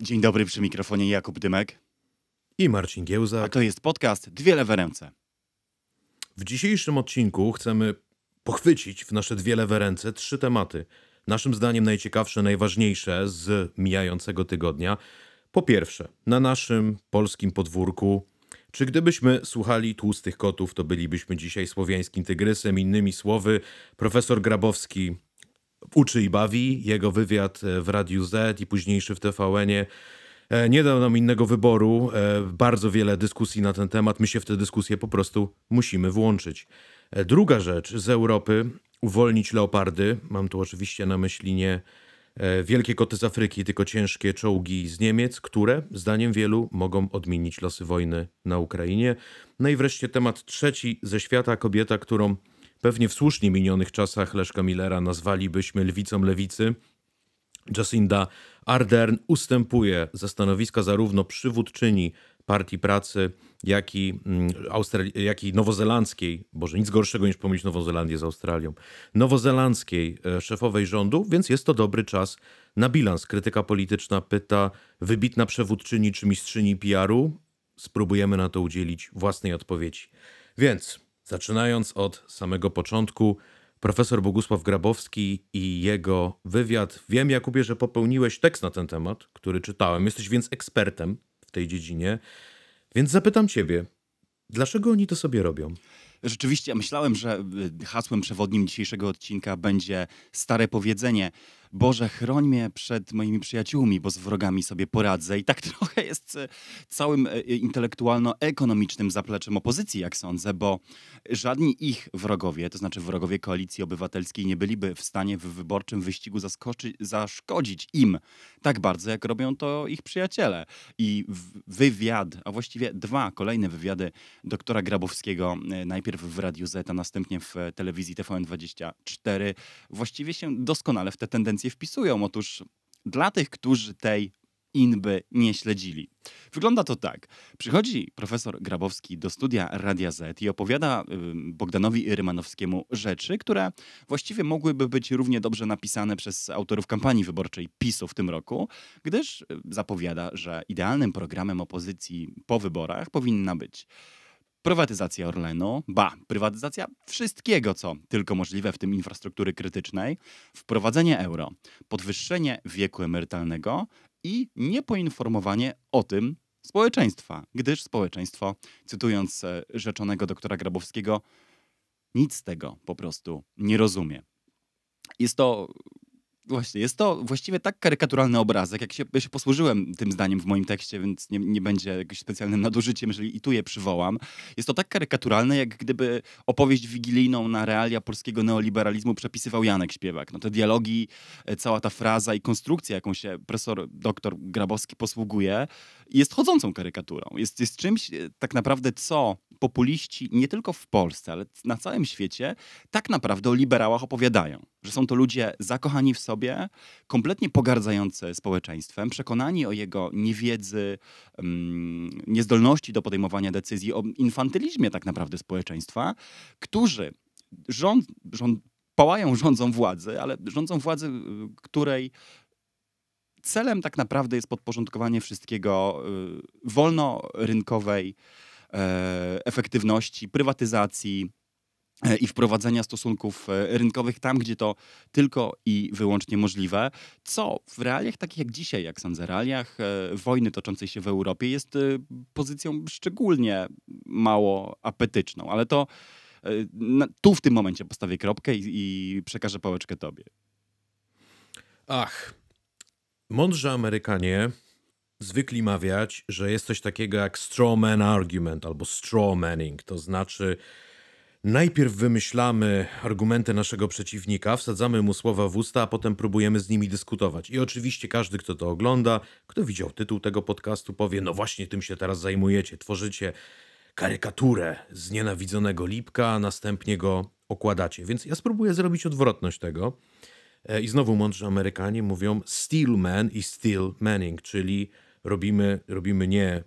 Dzień dobry przy mikrofonie Jakub Dymek, I Marcin a Giełzak. to jest podcast Dwie lewe ręce. W dzisiejszym odcinku chcemy pochwycić w nasze dwie lewe ręce trzy tematy. Naszym zdaniem najciekawsze, najważniejsze z mijającego tygodnia. Po pierwsze, na naszym polskim podwórku, czy gdybyśmy słuchali tłustych kotów, to bylibyśmy dzisiaj słowiańskim tygrysem. Innymi słowy, profesor Grabowski uczy i bawi. Jego wywiad e, w Radiu Z i późniejszy w TVN-ie e, nie dał nam innego wyboru. E, Bardzo wiele dyskusji na ten temat. My się w te dyskusje po prostu musimy włączyć. Druga rzecz z Europy uwolnić leopardy. Mam tu oczywiście na myśli nie wielkie koty z Afryki, tylko ciężkie czołgi z Niemiec, które, zdaniem wielu, mogą odmienić losy wojny na Ukrainie. No i wreszcie temat trzeci ze świata, kobieta, którą pewnie w słusznie minionych czasach Leszka Millera nazwalibyśmy lwicą lewicy. Jacinda Ardern ustępuje ze stanowiska zarówno przywódczyni Partii Pracy, jak i, mm, jak i nowozelandzkiej, boże, nic gorszego niż pomylić Nową Zelandię z Australią, nowozelandzkiej e, szefowej rządu, więc jest to dobry czas na bilans. Krytyka polityczna pyta, wybitna przewódczyni czy mistrzyni PR-u? Spróbujemy na to udzielić własnej odpowiedzi. Więc, zaczynając od samego początku, profesor Bogusław Grabowski i jego wywiad. Wiem, Jakubie, że popełniłeś tekst na ten temat, który czytałem. Jesteś więc ekspertem w tej dziedzinie. Więc zapytam ciebie, dlaczego oni to sobie robią? Rzeczywiście myślałem, że y, hasłem przewodnim dzisiejszego odcinka będzie stare powiedzenie Boże, chroń mnie przed moimi przyjaciółmi, bo z wrogami sobie poradzę. I tak trochę jest y, całym y, intelektualno-ekonomicznym zapleczem opozycji, jak sądzę, bo żadni ich wrogowie, to znaczy wrogowie koalicji obywatelskiej, nie byliby w stanie w wyborczym wyścigu zaszkodzić im tak bardzo, jak robią to ich przyjaciele. I wywiad, a właściwie dwa kolejne wywiady doktora Grabowskiego, e, najpierw w Radiu Z, a następnie w e, telewizji TVN24, właściwie się doskonale w te tendencje wpisują. Otóż dla tych, którzy tej inby nie śledzili. Wygląda to tak. Przychodzi profesor Grabowski do studia Radia Z i opowiada Bogdanowi Rymanowskiemu rzeczy, które właściwie mogłyby być równie dobrze napisane przez autorów kampanii wyborczej PiSu w tym roku, gdyż y, zapowiada, że idealnym programem opozycji po wyborach powinna być prywatyzacja Orlenu, ba, prywatyzacja wszystkiego, co tylko możliwe, w tym infrastruktury krytycznej, wprowadzenie euro, podwyższenie wieku emerytalnego i niepoinformowanie o tym społeczeństwa, gdyż społeczeństwo, cytując e, rzeczonego doktora Grabowskiego, nic z tego po prostu nie rozumie. Jest to Właśnie, jest to właściwie tak karykaturalny obrazek, jak się, ja się posłużyłem tym zdaniem w moim tekście, więc nie, nie będzie jakimś specjalnym nadużyciem, jeżeli i tu je przywołam. Jest to tak karykaturalne, jak gdyby opowieść wigilijną na realia polskiego neoliberalizmu przepisywał Janek Śpiewak. No te dialogi, e, cała ta fraza i konstrukcja, jaką się profesor doktor Grabowski posługuje, jest chodzącą karykaturą. Jest, jest czymś e, tak naprawdę, co populiści nie tylko w Polsce, ale na całym świecie tak naprawdę o liberałach opowiadają. Że są to ludzie zakochani w sobie, kompletnie pogardzający społeczeństwem, przekonani o jego niewiedzy, mm, niezdolności do podejmowania decyzji, o infantylizmie tak naprawdę społeczeństwa, którzy rząd, rząd, płają rządzą władzy, ale rządzą władzy, y, której celem tak naprawdę jest podporządkowanie wszystkiego y, wolnorynkowej e, efektywności, prywatyzacji i wprowadzenia stosunków e, rynkowych tam, gdzie to tylko i wyłącznie możliwe, co w realiach takich jak dzisiaj, jak sądzę, realiach e, wojny toczącej się w Europie jest e, pozycją szczególnie mało apetyczną, ale to e, tu w tym momencie postawię kropkę i, i przekażę pałeczkę tobie. Ach, mądrzy Amerykanie zwykli mawiać, że jest coś takiego jak straw man argument albo straw manning, to znaczy najpierw wymyślamy argumenty naszego przeciwnika, wsadzamy mu słowa w usta, a potem próbujemy z nimi dyskutować. I oczywiście każdy, kto to ogląda, kto widział tytuł tego podcastu, powie, no właśnie tym się teraz zajmujecie, tworzycie karykaturę znienawidzonego Lipka, a następnie go okładacie. Więc ja spróbuję zrobić odwrotność tego. E, I znowu mądrzy Amerykanie mówią steel man i steel manning, czyli robimy, robimy nie e,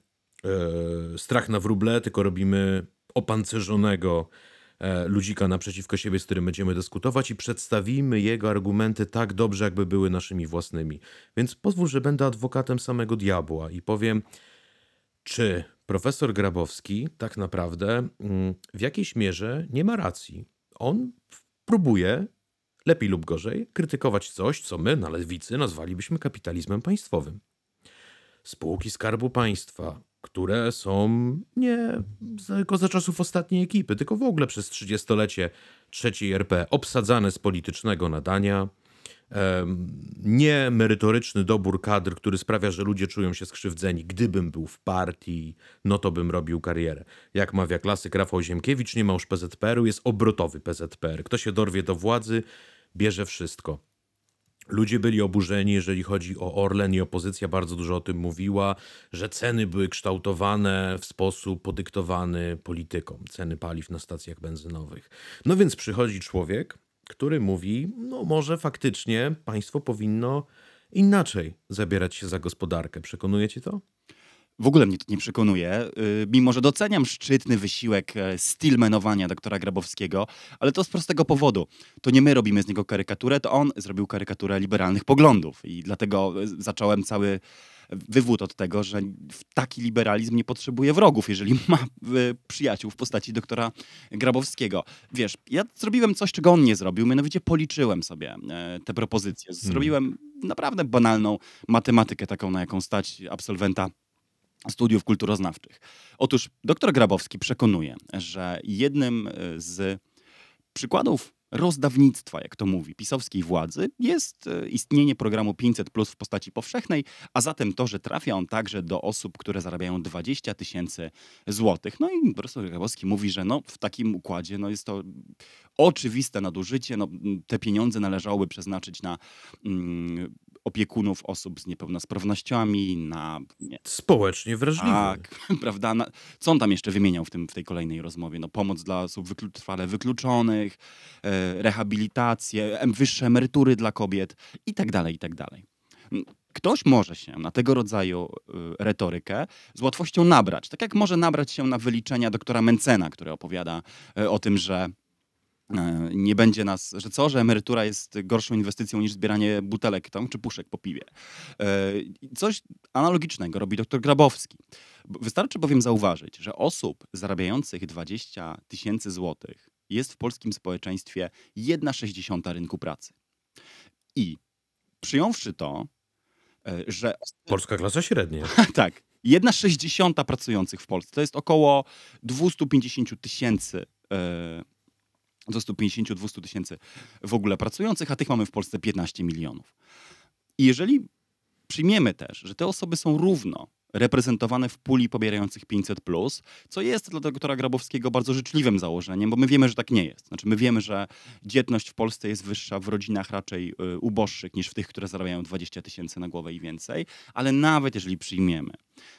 strach na wróble, tylko robimy opancerzonego ludzika naprzeciwko siebie, z którym będziemy dyskutować i przedstawimy jego argumenty tak dobrze, jakby były naszymi własnymi. Więc pozwól, że będę adwokatem samego diabła i powiem, czy profesor Grabowski tak naprawdę mm, w jakiejś mierze nie ma racji. On próbuje, lepiej lub gorzej, krytykować coś, co my na lewicy nazwalibyśmy kapitalizmem państwowym. Spółki Skarbu Państwa, które są nie tylko za czasów ostatniej ekipy, tylko w ogóle przez 30-lecie trzeciej RP obsadzane z politycznego nadania, em, nie merytoryczny dobór kadr, który sprawia, że ludzie czują się skrzywdzeni. Gdybym był w partii, no to bym robił karierę. Jak mawia klasyk Rafał Ziemkiewicz, nie ma już PZPR-u, jest obrotowy PZPR. Kto się dorwie do władzy, bierze wszystko. Ludzie byli oburzeni, jeżeli chodzi o Orlen i opozycja bardzo dużo o tym mówiła, że ceny były kształtowane w sposób podyktowany polityką, ceny paliw na stacjach benzynowych. No więc przychodzi człowiek, który mówi, no może faktycznie państwo powinno inaczej zabierać się za gospodarkę. Przekonuje cię to? W ogóle mnie to nie przekonuje, y, mimo że doceniam szczytny wysiłek e, stillmanowania doktora Grabowskiego, ale to z prostego powodu. To nie my robimy z niego karykaturę, to on zrobił karykaturę liberalnych poglądów i dlatego e, zacząłem cały wywód od tego, że taki liberalizm nie potrzebuje wrogów, jeżeli ma e, przyjaciół w postaci doktora Grabowskiego. Wiesz, ja zrobiłem coś, czego on nie zrobił, mianowicie policzyłem sobie te propozycje. Zrobiłem naprawdę banalną matematykę, taką na jaką stać absolwenta studiów kulturoznawczych. Otóż dr Grabowski przekonuje, że jednym e, z przykładów rozdawnictwa, jak to mówi, pisowskiej władzy jest e, istnienie programu 500 plus w postaci powszechnej, a zatem to, że trafia on także do osób, które zarabiają 20 tysięcy złotych. No i profesor Grabowski mówi, że no, w takim układzie no, jest to oczywiste nadużycie. No, te pieniądze należałoby przeznaczyć na mm, opiekunów osób z niepełnosprawnościami, na nie, Społecznie wrażliwy. tak, prawda? Na, co on tam jeszcze wymieniał w, tym, w tej kolejnej rozmowie? No, pomoc dla osób wyklu, trwale wykluczonych, e, rehabilitację, wyższe emerytury dla kobiet i tak dalej, i tak dalej. Mm, Ktoś może się na tego rodzaju y, retorykę z łatwością nabrać. Tak jak może nabrać się na wyliczenia doktora Mencena, który opowiada y, o tym, że e, nie będzie nas, że co, że emerytura jest gorszą inwestycją niż zbieranie butelek tam, czy puszek po piwie. E, Coś analogicznego robi dr Grabowski. Wystarczy bowiem zauważyć, że osób zarabiających 20 tysięcy złotych jest w polskim społeczeństwie 1,6 rynku pracy. I przyjąwszy to, e, że Polska klasa średnia. tak, 1,6 pracujących w Polsce to jest około 250 tysięcy. E, 250-200 tysięcy w ogóle pracujących, a tych mamy w Polsce 15 milionów. I jeżeli przyjmiemy też, że te osoby są równo reprezentowane w puli pobierających 500, co jest dla doktora Grabowskiego bardzo życzliwym założeniem, bo my wiemy, że tak nie jest. Znaczy, my wiemy, że dzietność w Polsce jest wyższa w rodzinach raczej y, uboższych niż w tych, które zarabiają 20 tysięcy na głowę i więcej, ale nawet jeżeli przyjmiemy,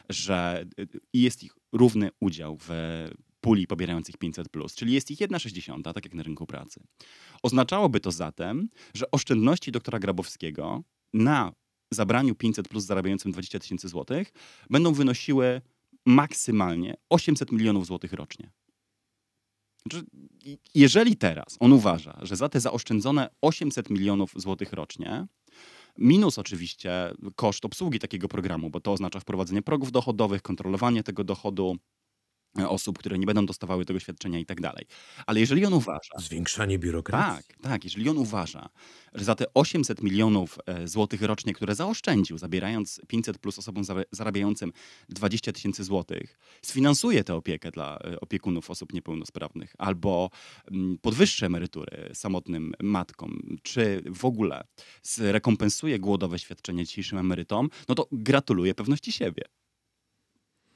że y, y, jest ich równy udział w puli pobierających 500, czyli jest ich 1,6, tak jak na rynku pracy. Oznaczałoby to zatem, że oszczędności doktora Grabowskiego na zabraniu 500 plus zarabiającym 20 tysięcy złotych będą wynosiły maksymalnie 800 milionów złotych rocznie. Znaczy, Jeżeli teraz on uważa, że za te zaoszczędzone 800 milionów złotych rocznie, minus oczywiście koszt obsługi takiego programu, bo to oznacza wprowadzenie progów dochodowych, kontrolowanie tego dochodu osób, które nie będą dostawały tego świadczenia i tak dalej. Ale jeżeli on uważa, Zwiększanie biurokracji. tak, tak. Jeżeli on uważa, że za te 800 milionów e, złotych rocznie, które zaoszczędził, zabierając 500 plus osobom za- zarabiającym 20 tysięcy złotych, sfinansuje tę opiekę dla e, opiekunów osób niepełnosprawnych albo mm, podwyższy emerytury samotnym matkom, czy w ogóle zrekompensuje głodowe świadczenie dzisiejszym emerytom, no to gratuluję pewności siebie.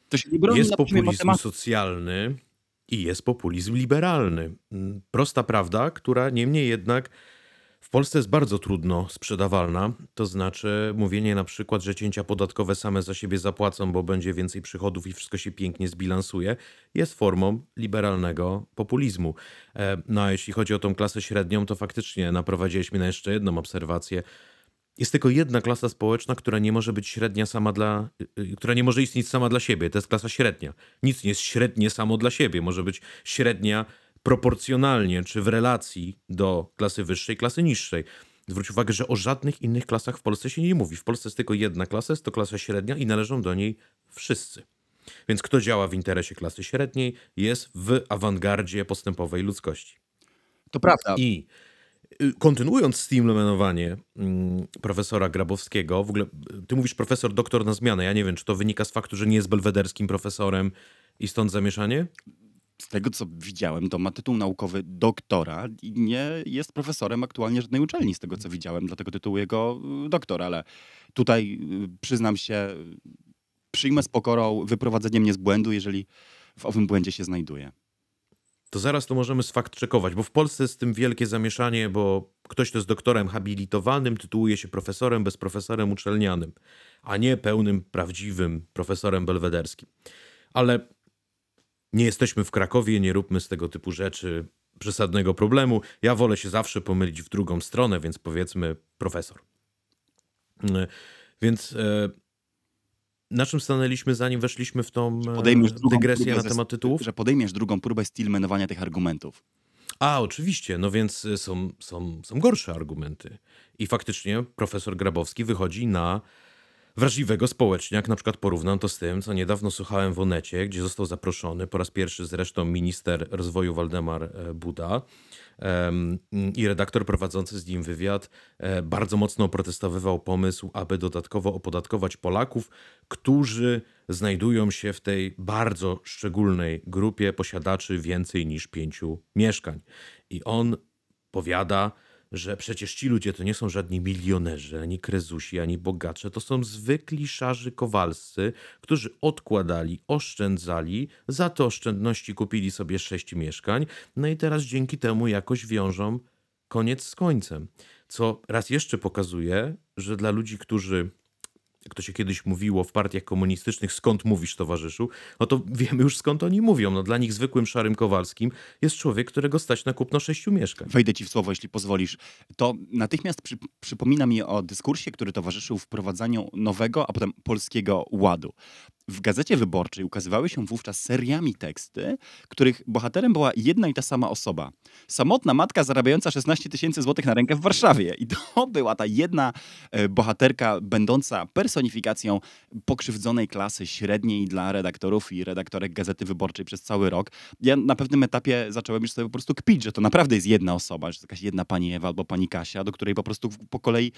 To się nie broni Jest na populizm matematyki. socjalny i jest populizm liberalny. Mm, Prosta prawda, która niemniej jednak w Polsce jest bardzo trudno sprzedawalna. To znaczy mówienie na przykład, że cięcia podatkowe same za siebie zapłacą, bo będzie więcej przychodów i wszystko się pięknie zbilansuje, jest formą liberalnego populizmu. E, No a jeśli chodzi o tą klasę średnią, to faktycznie naprowadziłeś mnie na jeszcze jedną obserwację. Jest tylko jedna klasa społeczna, która nie może być średnia sama dla, y, y, która nie może istnieć sama dla siebie. To jest klasa średnia. Nic nie jest średnie samo dla siebie. Może być średnia proporcjonalnie czy w relacji do klasy wyższej, klasy niższej. Zwróć uwagę, że o żadnych innych klasach w Polsce się nie mówi. W Polsce jest tylko jedna klasa, jest to klasa średnia i należą do niej wszyscy. Więc kto działa w interesie klasy średniej, jest w awangardzie postępowej ludzkości. To prawda. I kontynuując stimulomenowanie mm, profesora Grabowskiego, w ogóle y, ty mówisz profesor doktor na zmianę. Ja nie wiem, czy to wynika z faktu, że nie jest belwederskim profesorem i stąd zamieszanie? Z tego, co widziałem, to ma tytuł naukowy doktora i nie jest profesorem aktualnie żadnej uczelni, z tego, co widziałem, dlatego tytułu jego y, doktor, ale tutaj y, przyznam się, przyjmę z pokorą wyprowadzenie mnie z błędu, jeżeli w owym błędzie się znajduję. To zaraz to możemy sfakt czekować, bo w Polsce jest z tym wielkie zamieszanie, bo ktoś, kto jest doktorem habilitowanym, tytułuje się profesorem bez profesorem uczelnianym, a nie pełnym, prawdziwym profesorem belwederskim. Ale nie jesteśmy w Krakowie, nie róbmy z tego typu rzeczy przesadnego problemu. Ja wolę się zawsze pomylić w drugą stronę, więc powiedzmy profesor. E, Więc e, na czym stanęliśmy, zanim weszliśmy w tą e, dygresję na temat tytułów? Że podejmiesz drugą próbę stilmenowania tych argumentów. A, oczywiście, no więc y, są, są, są gorsze argumenty. I faktycznie profesor Grabowski wychodzi na wrażliwego społecznie, jak na przykład porównam to z tym, co niedawno słuchałem w Onecie, gdzie został zaproszony po raz pierwszy zresztą minister rozwoju Waldemar e, Buda i redaktor prowadzący z nim wywiad e, bardzo mocno oprotestowywał pomysł, aby dodatkowo opodatkować Polaków, którzy znajdują się w tej bardzo szczególnej grupie posiadaczy więcej niż pięciu mieszkań. I on powiada, że przecież ci ludzie to nie są żadni milionerzy, ani krezusi, ani bogacze. To są zwykli szarzy kowalscy, którzy odkładali, oszczędzali, za te oszczędności kupili sobie sześć mieszkań, no i teraz dzięki temu jakoś wiążą koniec z końcem. Co raz jeszcze pokazuje, że dla ludzi, którzy jak to się kiedyś mówiło w partiach komunistycznych, skąd mówisz, towarzyszu, no to wiemy już skąd oni mówią. No dla nich zwykłym szarym Kowalskim jest człowiek, którego stać na kupno sześciu mieszkań. Wejdę ci w słowo, jeśli pozwolisz. To natychmiast przy, przypomina mi o dyskursie, który towarzyszył wprowadzaniu nowego, a potem polskiego ładu. W gazecie wyborczej ukazywały się wówczas seriami teksty, których bohaterem była jedna i ta sama osoba. Samotna matka zarabiająca 16 tysięcy złotych na rękę w Warszawie. I to była ta jedna e, bohaterka będąca personifikacją pokrzywdzonej klasy średniej dla redaktorów i redaktorek Gazety Wyborczej przez cały rok. Ja na pewnym etapie zacząłem już sobie po prostu kpić, że to naprawdę jest jedna osoba, że to jakaś jedna pani Ewa albo pani Kasia, do której po prostu po kolei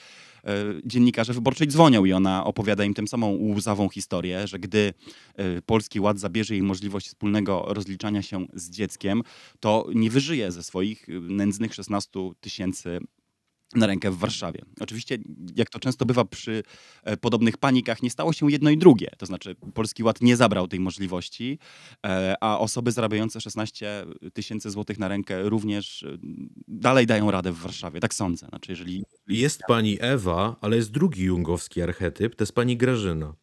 e, dziennikarze wyborczej dzwonią i ona opowiada im tę samą łzawą historię, że gdy e, Polski Ład zabierze jej możliwość wspólnego rozliczania się z dzieckiem, to nie wyżyje ze swoich e, nędznych 16 tysięcy na rękę w Warszawie. Oczywiście, jak to często bywa przy e, podobnych panikach, nie stało się jedno i drugie. To znaczy, Polski Ład nie zabrał tej możliwości, a osoby zarabiające 16 tysięcy złotych na rękę również dalej dają radę w Warszawie. Tak sądzę. Znaczy, jeżeli Jest pani Ewa, ale jest drugi jungowski archetyp, to jest pani Grażyna.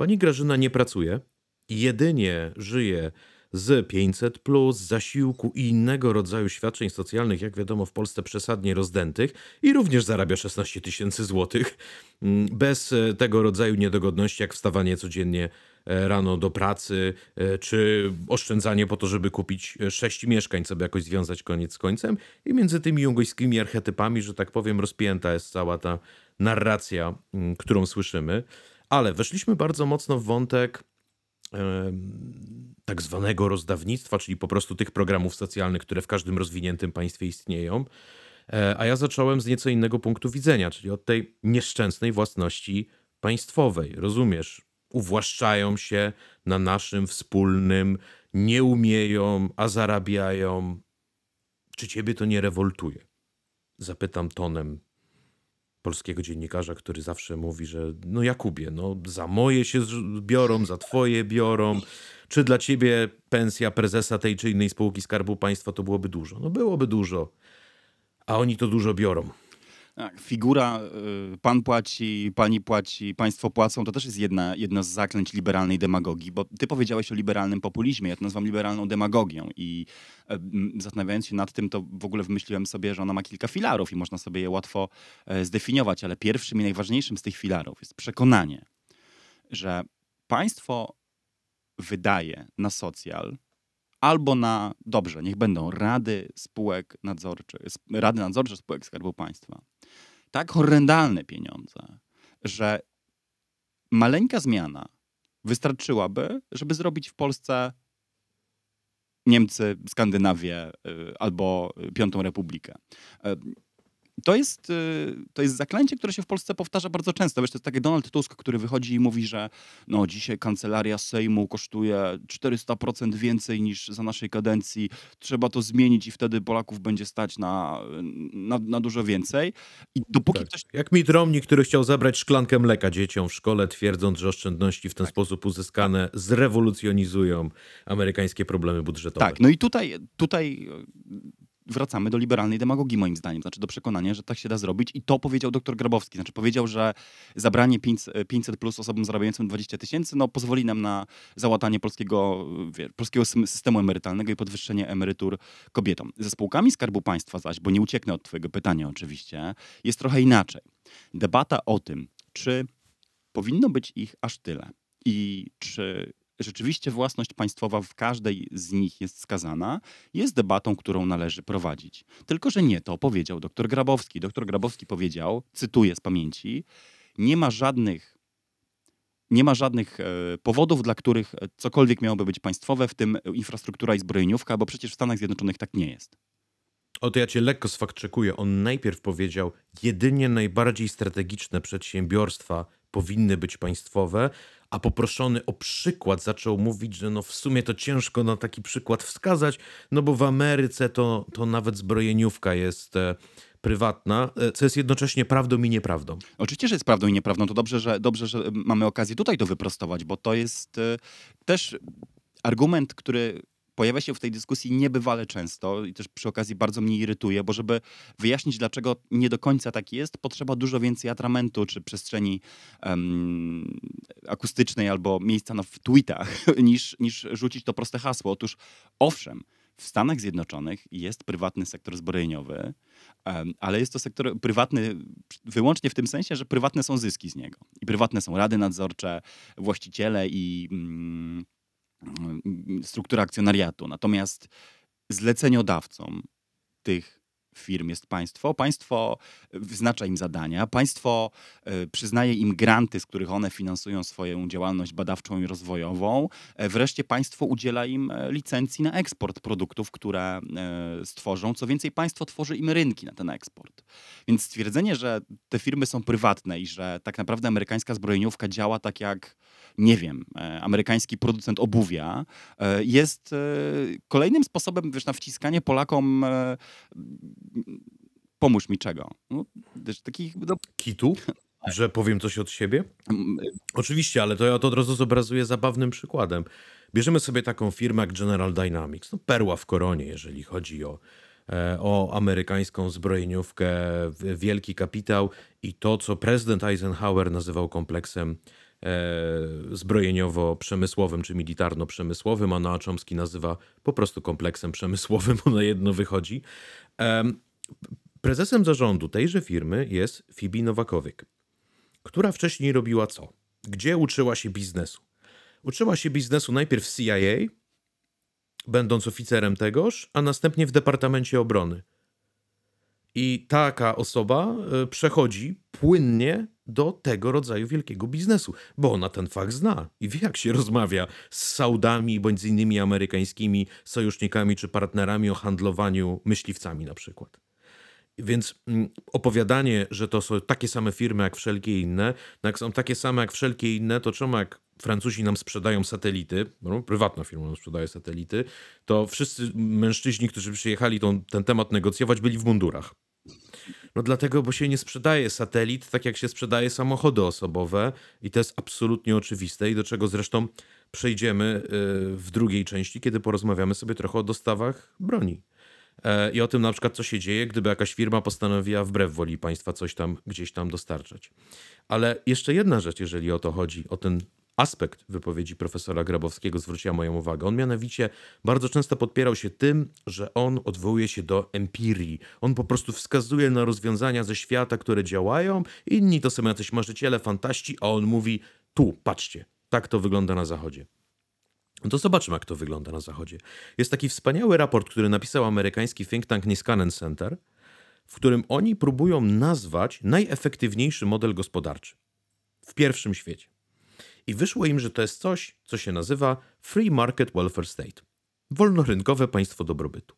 Pani Grażyna nie pracuje, jedynie żyje z 500, plus, zasiłku i innego rodzaju świadczeń socjalnych, jak wiadomo, w Polsce przesadnie rozdętych, i również zarabia 16 tysięcy złotych, mm, bez e, tego rodzaju niedogodności, jak wstawanie codziennie e, rano do pracy, e, czy oszczędzanie po to, żeby kupić sześć mieszkań, sobie jakoś związać koniec z końcem. I między tymi jungojskimi archetypami, że tak powiem, rozpięta jest cała ta narracja, mm, którą słyszymy. Ale weszliśmy bardzo mocno w wątek tak zwanego rozdawnictwa, czyli po prostu tych programów socjalnych, które w każdym rozwiniętym państwie istnieją. E, A ja zacząłem z nieco innego punktu widzenia, czyli od tej nieszczęsnej własności państwowej. Rozumiesz? Uwłaszczają się na naszym wspólnym, nie umieją, a zarabiają. Czy ciebie to nie rewoltuje? Zapytam tonem polskiego dziennikarza, który zawsze mówi, że no Jakubie, no za moje się biorą, za twoje biorą. Czy dla ciebie pensja prezesa tej czy innej spółki Skarbu Państwa to byłoby dużo? No byłoby dużo, a oni to dużo biorą. Tak, figura y, pan płaci, pani płaci, państwo płacą, to też jest jedna, jedno z zaklęć liberalnej demagogii, bo ty powiedziałeś o liberalnym populizmie, ja to nazywam liberalną demagogią i e, zastanawiając się nad tym, to w ogóle wymyśliłem sobie, że ona ma kilka filarów i można sobie je łatwo e, zdefiniować, ale pierwszym i najważniejszym z tych filarów jest przekonanie, że państwo wydaje na socjal albo na, dobrze, niech będą rady spółek nadzorczych, rady nadzorcze spółek Skarbu Państwa. Tak horrendalne pieniądze, że maleńka zmiana wystarczyłaby, żeby zrobić w Polsce Niemcy, Skandynawię y, albo Piątą Republikę. To jest, y, to jest zaklęcie, które się w Polsce powtarza bardzo często. Wiesz, to jest taki Donald Tusk, który wychodzi i mówi, że no, dzisiaj kancelaria Sejmu kosztuje 400% więcej niż za naszej kadencji. Trzeba to zmienić i wtedy Polaków będzie stać na, na, na dużo więcej. I dopóki Tak. ktoś Jak Mitt Romney, który chciał zabrać szklankę mleka dzieciom w szkole, twierdząc, że oszczędności w ten sposób uzyskane zrewolucjonizują amerykańskie problemy budżetowe. Tak, no i tutaj, tutaj wracamy do liberalnej demagogii moim zdaniem, znaczy do przekonania, że tak się da zrobić i to powiedział dr Grabowski, znaczy powiedział, że zabranie 500 500 plus osobom zarabiającym 20 tysięcy, no pozwoli nam na załatanie polskiego, wie, polskiego systemu emerytalnego i podwyższenie emerytur kobietom. Ze spółkami Skarbu Państwa zaś, bo nie ucieknę od twojego pytania oczywiście, jest trochę inaczej. Debata o tym, czy powinno być ich aż tyle i czy rzeczywiście własność państwowa w każdej z nich jest skazana, jest debatą, którą należy prowadzić. Tylko, że nie to powiedział dr Grabowski. Dr Grabowski powiedział, cytuję z pamięci, nie ma żadnych nie ma żadnych e, powodów, dla których cokolwiek miałoby być państwowe, w tym infrastruktura i zbrojeniówka, bo przecież w Stanach Zjednoczonych tak nie jest. O to ja cię lekko sfakczekuję. On najpierw powiedział, jedynie najbardziej strategiczne przedsiębiorstwa powinny być państwowe, a poproszony o przykład zaczął mówić, że no w sumie to ciężko na taki przykład wskazać, no bo w Ameryce to, to nawet zbrojeniówka jest e, prywatna, e, co jest jednocześnie prawdą i nieprawdą. Oczywiście, że jest prawdą i nieprawdą. To dobrze, że, dobrze, że mamy okazję tutaj to wyprostować, bo to jest e, też argument, który pojawia się w tej dyskusji niebywale często i też przy okazji bardzo mnie irytuje, bo żeby wyjaśnić, dlaczego nie do końca tak jest, potrzeba dużo więcej atramentu czy przestrzeni em, akustycznej albo miejsca na, w tweetach, niż, niż rzucić to proste hasło. Otóż owszem, w Stanach Zjednoczonych jest prywatny sektor zbrojeniowy, ale jest to sektor prywatny wyłącznie w tym sensie, że prywatne są zyski z niego. I prywatne są rady nadzorcze, właściciele i mm, struktura akcjonariatu. Natomiast zleceniodawcą tych firm jest państwo. Państwo wyznacza im zadania, państwo e, przyznaje im granty, z których one finansują swoją działalność badawczą i rozwojową. E, Wreszcie państwo udziela im e, licencji na eksport produktów, które e, stworzą. Co więcej, państwo tworzy im rynki na ten eksport. Więc stwierdzenie, że te firmy są prywatne i że tak naprawdę amerykańska zbrojeniówka działa tak jak, nie wiem, e, amerykański producent obuwia, e, jest e, kolejnym sposobem, wiesz, na wciskanie Polakom e, pomóż mi czego? No, wiesz, takich, no, Kitu, że powiem coś od siebie? mm, Oczywiście, ale to ja to od razu zobrazuję zabawnym przykładem. Bierzemy sobie taką firmę jak General Dynamics, no perła w koronie, jeżeli chodzi o, e, o amerykańską zbrojeniówkę, wielki kapitał i to, co prezydent Eisenhower nazywał kompleksem zbrojeniowo-przemysłowym czy militarno-przemysłowym, a Noam Chomsky nazywa po prostu kompleksem przemysłowym, bo na jedno wychodzi. Em, prezesem zarządu tejże firmy jest Phoebe Nowakowiek która wcześniej robiła co? Gdzie uczyła się biznesu? Uczyła się biznesu najpierw w CIA, będąc oficerem tegoż, a następnie w Departamencie Obrony. I taka osoba e, przechodzi płynnie do tego rodzaju wielkiego biznesu, bo ona ten fakt zna i wie, jak się rozmawia z Saudami bądź z innymi amerykańskimi sojusznikami czy partnerami o handlowaniu myśliwcami na przykład. Więc mm, opowiadanie, że to są takie same firmy jak wszelkie inne, no jak są takie same jak wszelkie inne, to czemu jak Francuzi nam sprzedają satelity, no, prywatna firma nam sprzedaje satelity, to wszyscy mężczyźni, którzy przyjechali tą, ten temat negocjować, byli w mundurach. No dlatego, bo się nie sprzedaje satelit, tak jak się sprzedaje samochody osobowe i to jest absolutnie oczywiste i do czego zresztą przejdziemy y, w drugiej części, kiedy porozmawiamy sobie trochę o dostawach broni. E, I o tym na przykład, co się dzieje, gdyby jakaś firma postanowiła wbrew woli państwa coś tam gdzieś tam dostarczać. Ale jeszcze jedna rzecz, jeżeli o to chodzi, o ten aspekt wypowiedzi profesora Grabowskiego zwróciła moją uwagę. On mianowicie bardzo często podpierał się tym, że on odwołuje się do empirii. On po prostu wskazuje na rozwiązania ze świata, które działają, inni to są jacyś marzyciele, fantaści, a on mówi tu, patrzcie, tak to wygląda na zachodzie. To zobaczmy, jak to wygląda na Zachodzie. Jest taki wspaniały raport, który napisał amerykański think tank Niskanen Center, w którym oni próbują nazwać najefektywniejszy model gospodarczy w pierwszym świecie. I wyszło im, że to jest coś, co się nazywa Free Market Welfare State wolnorynkowe państwo dobrobytu.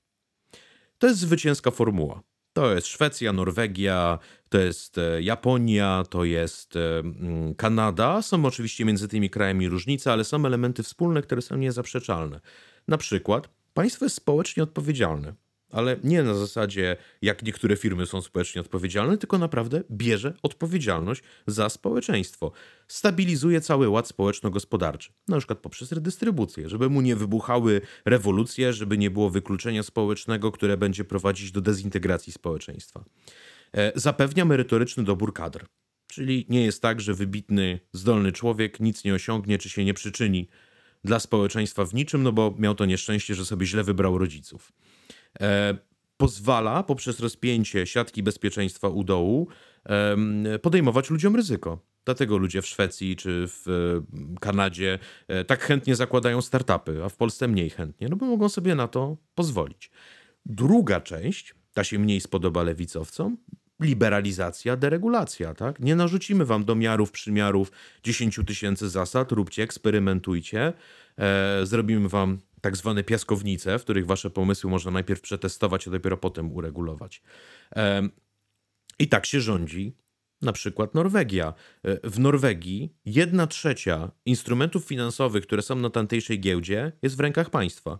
To jest zwycięska formuła. To jest Szwecja, Norwegia, to jest e, Japonia, to jest e, mm, Kanada. Są oczywiście między tymi krajami różnice, ale są elementy wspólne, które są niezaprzeczalne. Na przykład państwo jest społecznie odpowiedzialne ale nie na zasadzie, jak niektóre firmy są społecznie odpowiedzialne, tylko naprawdę bierze odpowiedzialność za społeczeństwo. Stabilizuje cały ład społeczno-gospodarczy, na przykład poprzez redystrybucję, żeby mu nie wybuchały rewolucje, żeby nie było wykluczenia społecznego, które będzie prowadzić do dezintegracji społeczeństwa. E, zapewnia merytoryczny dobór kadr. Czyli nie jest tak, że wybitny, zdolny człowiek nic nie osiągnie czy się nie przyczyni dla społeczeństwa w niczym, no bo miał to nieszczęście, że sobie źle wybrał rodziców. E, pozwala poprzez rozpięcie siatki bezpieczeństwa u dołu podejmować ludziom ryzyko. Dlatego ludzie w Szwecji czy w e, Kanadzie e, tak chętnie zakładają startupy, a w Polsce mniej chętnie, no bo mogą sobie na to pozwolić. Druga część, ta się mniej spodoba lewicowcom, liberalizacja, deregulacja. Tak? Nie narzucimy wam domiarów, przymiarów 10 tysięcy zasad, róbcie, eksperymentujcie, e, zrobimy wam tak zwane piaskownice, w których wasze pomysły można najpierw przetestować, a dopiero potem uregulować. I tak się rządzi na przykład Norwegia. E, w Norwegii jedna trzecia instrumentów finansowych, które są na tamtejszej giełdzie, jest w rękach państwa.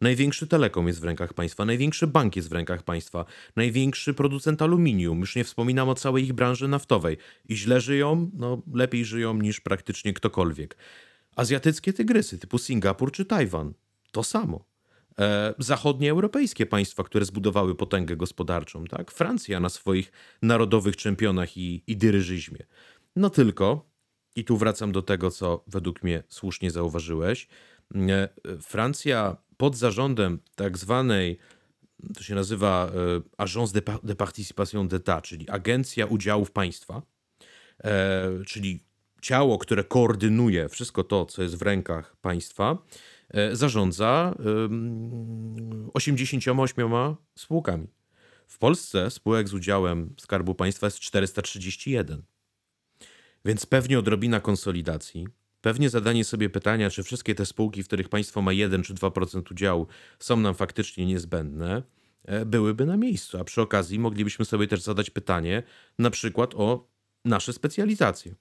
Największy telekom jest w rękach państwa, największy bank jest w rękach państwa, największy producent aluminium, już nie wspominam o całej ich branży naftowej. I źle żyją, no lepiej żyją niż praktycznie ktokolwiek. Azjatyckie tygrysy typu Singapur czy Tajwan to samo. E, zachodnie europejskie państwa, które zbudowały potęgę gospodarczą, tak? Francja na swoich narodowych czempionach i, i dyryżyzmie. No tylko, i tu wracam do tego, co według mnie słusznie zauważyłeś, e, Francja pod zarządem tak zwanej, to się nazywa e, Agence de, de Participation d'État, czyli Agencja Udziałów Państwa, czyli ciało, które koordynuje wszystko to, co jest w rękach państwa, E, zarządza 88 spółkami. W Polsce spółek z udziałem Skarbu Państwa jest 431. Więc pewnie odrobina konsolidacji, pewnie zadanie sobie pytania, czy wszystkie te spółki, w których państwo ma 1 czy 2% udziału, są nam faktycznie niezbędne, e, byłyby na miejscu. A przy okazji moglibyśmy sobie też zadać pytanie, na przykład o nasze specjalizacje.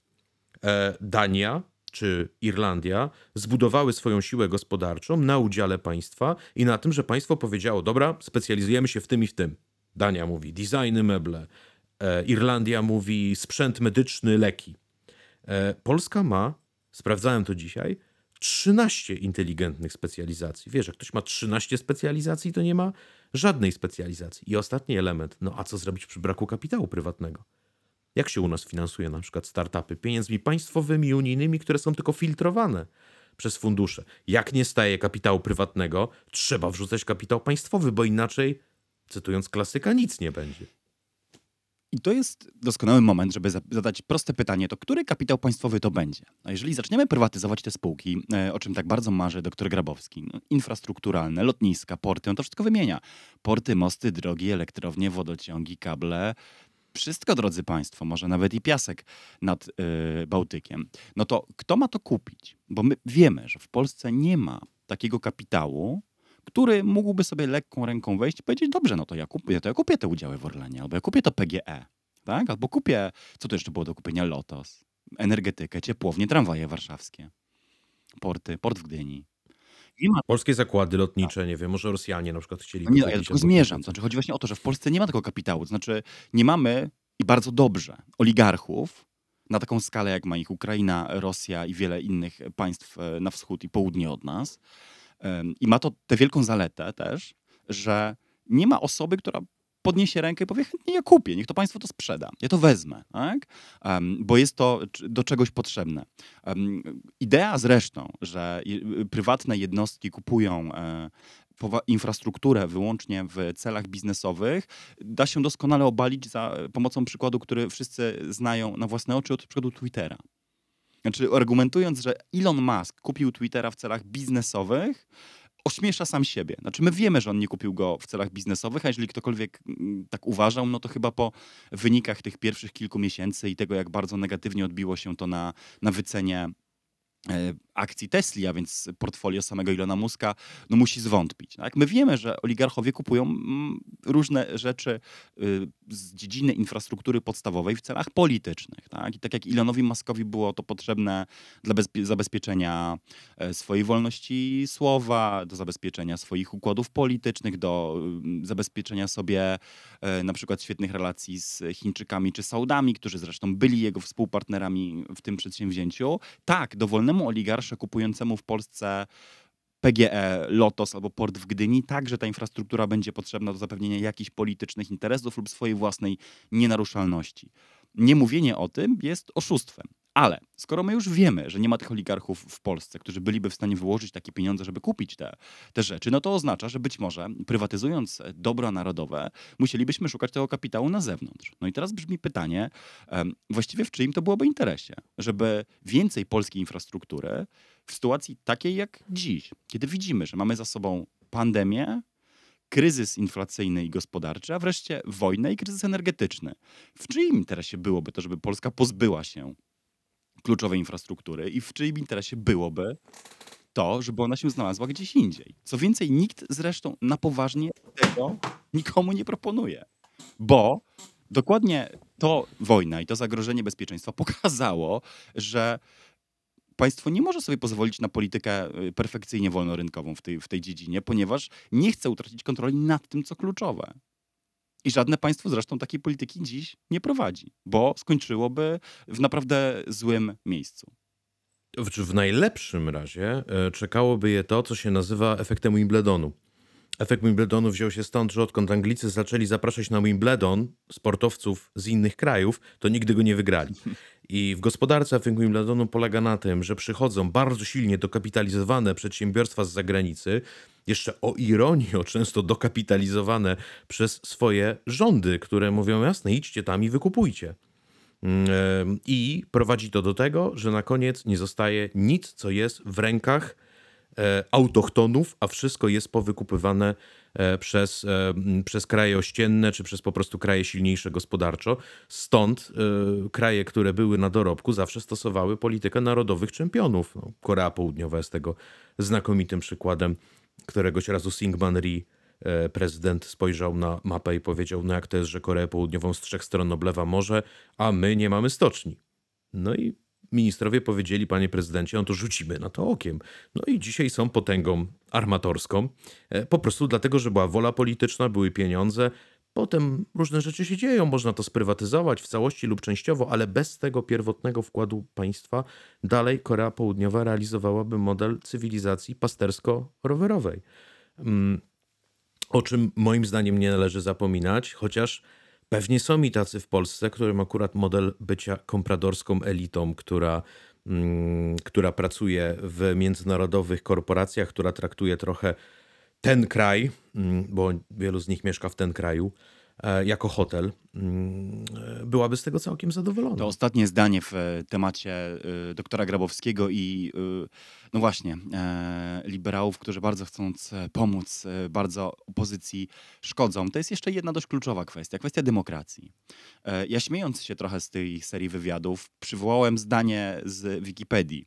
E, Dania czy Irlandia zbudowały swoją siłę gospodarczą na udziale państwa i na tym, że państwo powiedziało: Dobra, specjalizujemy się w tym i w tym. Dania mówi designy, meble. E, Irlandia mówi sprzęt medyczny, leki. E, Polska ma, sprawdzałem to dzisiaj, 13 inteligentnych specjalizacji. Wiesz, jak ktoś ma 13 specjalizacji, to nie ma żadnej specjalizacji. I ostatni element, no a co zrobić przy braku kapitału prywatnego? Jak się u nas finansuje na przykład startupy? Pieniędzmi państwowymi, unijnymi, które są tylko filtrowane przez fundusze. Jak nie staje kapitału prywatnego, trzeba wrzucać kapitał państwowy, bo inaczej, cytując klasyka, nic nie będzie. I to jest doskonały moment, żeby zadać proste pytanie, to który kapitał państwowy to będzie? A jeżeli zaczniemy prywatyzować te spółki, e, o czym tak bardzo marzy dr Grabowski, no, infrastrukturalne, lotniska, porty, on to wszystko wymienia. Porty, mosty, drogi, elektrownie, wodociągi, kable, wszystko, drodzy Państwo, może nawet i piasek nad y, Bałtykiem, no to kto ma to kupić? Bo my wiemy, że w Polsce nie ma takiego kapitału, który mógłby sobie lekką ręką wejść i powiedzieć, dobrze, no to ja kupię, to ja kupię te udziały w Orlenie, albo ja kupię to PGE, tak? Albo kupię, co to jeszcze było do kupienia, Lotos, energetykę, ciepłownie, tramwaje warszawskie, porty, port w Gdyni. Nie ma... Polskie zakłady lotnicze, nie wiem, może Rosjanie na przykład chcieli. No nie, ja tylko zmierzam. Znaczy, chodzi właśnie o to, że w Polsce nie ma tego kapitału. Znaczy, nie mamy i bardzo dobrze oligarchów na taką skalę, jak ma ich Ukraina, Rosja i wiele innych państw e, na wschód i południe od nas. I ma to tę wielką zaletę też, że nie ma osoby, która podniesie rękę i powie, chętnie ja kupię, niech to państwo to sprzeda, ja to wezmę, tak? Bo jest to do czegoś potrzebne. Idea zresztą, że prywatne jednostki kupują e, infrastrukturę wyłącznie w celach biznesowych, da się doskonale obalić za pomocą przykładu, który wszyscy znają na własne oczy od przykładu Twittera. Znaczy, argumentując, że Elon Musk kupił Twittera w celach biznesowych, ośmiesza sam siebie. Znaczy, my wiemy, że on nie kupił go w celach biznesowych, a jeżeli ktokolwiek mm, tak uważał, no to chyba po wynikach tych pierwszych kilku miesięcy i tego, jak bardzo negatywnie odbiło się to na, na wycenie akcji Tesli, a więc portfolio samego Ilona Muska, no musi zwątpić. Tak? My wiemy, że oligarchowie kupują mm, różne rzeczy y, z dziedziny infrastruktury podstawowej w celach politycznych. Tak? I tak jak Ilonowi Muskowi było to potrzebne dla bezpie- zabezpieczenia e, swojej wolności słowa, do zabezpieczenia swoich układów politycznych, do y, zabezpieczenia sobie e, na przykład świetnych relacji z Chińczykami czy Saudami, którzy zresztą byli jego współpartnerami w tym przedsięwzięciu. Tak, dowolnemu oligarsze kupującemu w Polsce PGE, Lotos albo port w Gdyni, także ta infrastruktura będzie potrzebna do zapewnienia jakichś politycznych interesów lub swojej własnej nienaruszalności. Niemówienie o tym jest oszustwem. Ale skoro my już wiemy, że nie ma tych oligarchów w Polsce, którzy byliby w stanie wyłożyć takie pieniądze, żeby kupić te, te rzeczy, no to oznacza, że być może prywatyzując dobra narodowe, musielibyśmy szukać tego kapitału na zewnątrz. No i teraz brzmi pytanie, właściwie w czyim to byłoby interesie, żeby więcej polskiej infrastruktury w sytuacji takiej jak dziś, kiedy widzimy, że mamy za sobą pandemię, kryzys inflacyjny i gospodarczy, a wreszcie wojnę i kryzys energetyczny. W czyim interesie byłoby to, żeby Polska pozbyła się kluczowej infrastruktury i w czyim interesie byłoby to, żeby ona się znalazła gdzieś indziej. Co więcej, nikt zresztą na poważnie tego nikomu nie proponuje, bo dokładnie to wojna i to zagrożenie bezpieczeństwa pokazało, że państwo nie może sobie pozwolić na politykę y, perfekcyjnie wolnorynkową w tej, w tej dziedzinie, ponieważ nie chce utracić kontroli nad tym, co kluczowe. I żadne państwo zresztą takiej polityki dziś nie prowadzi, bo skończyłoby w naprawdę złym miejscu. W, najlepszym razie e, czekałoby je to, co się nazywa efektem Wimbledonu. Efekt Wimbledonu wziął się stąd, że odkąd Anglicy zaczęli zapraszać na Wimbledon sportowców z innych krajów, to nigdy go nie wygrali. I w gospodarce efekt Wimbledonu polega na tym, że przychodzą bardzo silnie dokapitalizowane przedsiębiorstwa z zagranicy, jeszcze o ironię, często dokapitalizowane przez swoje rządy, które mówią jasne, idźcie tam i wykupujcie. Mm, I prowadzi to do tego, że na koniec nie zostaje nic, co jest w rękach autochtonów, a wszystko jest powykupywane e, przez, e, przez kraje ościenne, czy przez po prostu kraje silniejsze gospodarczo. Stąd e, kraje, które były na dorobku, zawsze stosowały politykę narodowych czempionów. No, Korea Południowa jest tego znakomitym przykładem. Któregoś razu Syngman e, prezydent, spojrzał na mapę i powiedział, no jak to jest, że Koreę Południową z trzech stron oblewa morze, a my nie mamy stoczni. No i ministrowie powiedzieli, panie prezydencie, no to rzucimy na to okiem. No i dzisiaj są potęgą armatorską, e, po prostu dlatego, że była wola polityczna, były pieniądze. Potem różne rzeczy się dzieją, można to sprywatyzować w całości lub częściowo, ale bez tego pierwotnego wkładu państwa dalej Korea Południowa realizowałaby model cywilizacji pastersko-rowerowej. Mm, O czym moim zdaniem nie należy zapominać, chociaż Pewnie są i tacy w Polsce, którym akurat model bycia kompradorską elitą, która, mm, która pracuje w międzynarodowych korporacjach, która traktuje trochę ten kraj, mm, bo wielu z nich mieszka w ten kraju, jako hotel, mm, e, byłaby z tego całkiem zadowolona. To ostatnie zdanie w e, temacie doktora Grabowskiego i no właśnie e, liberałów, którzy bardzo chcąc e, pomóc, e, bardzo opozycji szkodzą. To jest jeszcze jedna dość kluczowa kwestia, kwestia demokracji. E, ja śmiejąc się trochę z tej serii wywiadów, przywołałem zdanie z Wikipedii.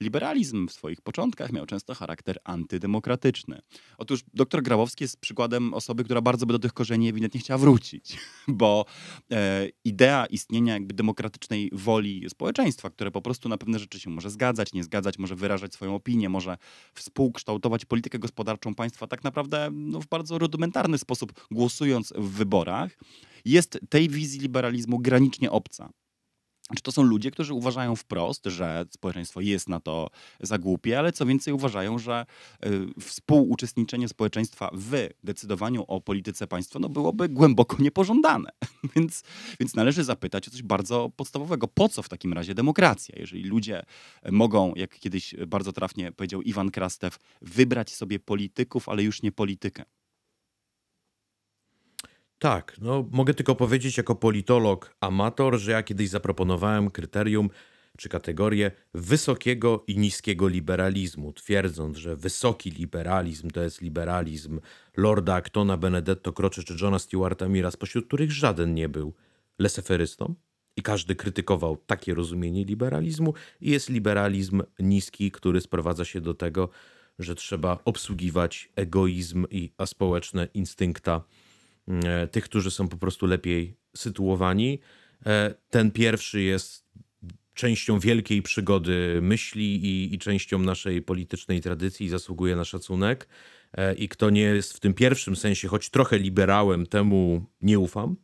Liberalizm w swoich początkach miał często charakter antydemokratyczny. Otóż dr Grabowski jest przykładem osoby, która bardzo by do tych korzeni ewidentnie chciała wrócić, bo e, idea istnienia jakby demokratycznej woli społeczeństwa, które po prostu na pewne rzeczy się może zgadzać, nie zgadzać, może wyrażać swoją opinię, może współkształtować politykę gospodarczą państwa tak naprawdę no, w bardzo rudymentarny sposób, głosując w wyborach, jest tej wizji liberalizmu granicznie obca. Czy to są ludzie, którzy uważają wprost, że społeczeństwo jest na to za głupie, ale co więcej uważają, że y, współuczestniczenie społeczeństwa w decydowaniu o polityce państwa no, byłoby głęboko niepożądane. więc, więc należy zapytać o coś bardzo podstawowego. Po co w takim razie demokracja? Jeżeli ludzie mogą, jak kiedyś bardzo trafnie powiedział Iwan Krastew, wybrać sobie polityków, ale już nie politykę. Tak, no mogę tylko powiedzieć jako politolog amator, że ja kiedyś zaproponowałem kryterium czy kategorię wysokiego i niskiego liberalizmu, twierdząc, że wysoki liberalizm to jest liberalizm Lorda Actona, Benedetto Croce czy Johna Stewarta Mira, spośród których żaden nie był leseferystą i każdy krytykował takie rozumienie liberalizmu i jest liberalizm niski, który sprowadza się do tego, że trzeba obsługiwać egoizm i aspołeczne instynkta tych, którzy są po prostu lepiej sytuowani. E, Ten pierwszy jest częścią wielkiej przygody myśli i, i częścią naszej politycznej tradycji zasługuje na szacunek. E, I kto nie jest w tym pierwszym sensie, choć trochę liberałem, temu nie ufam.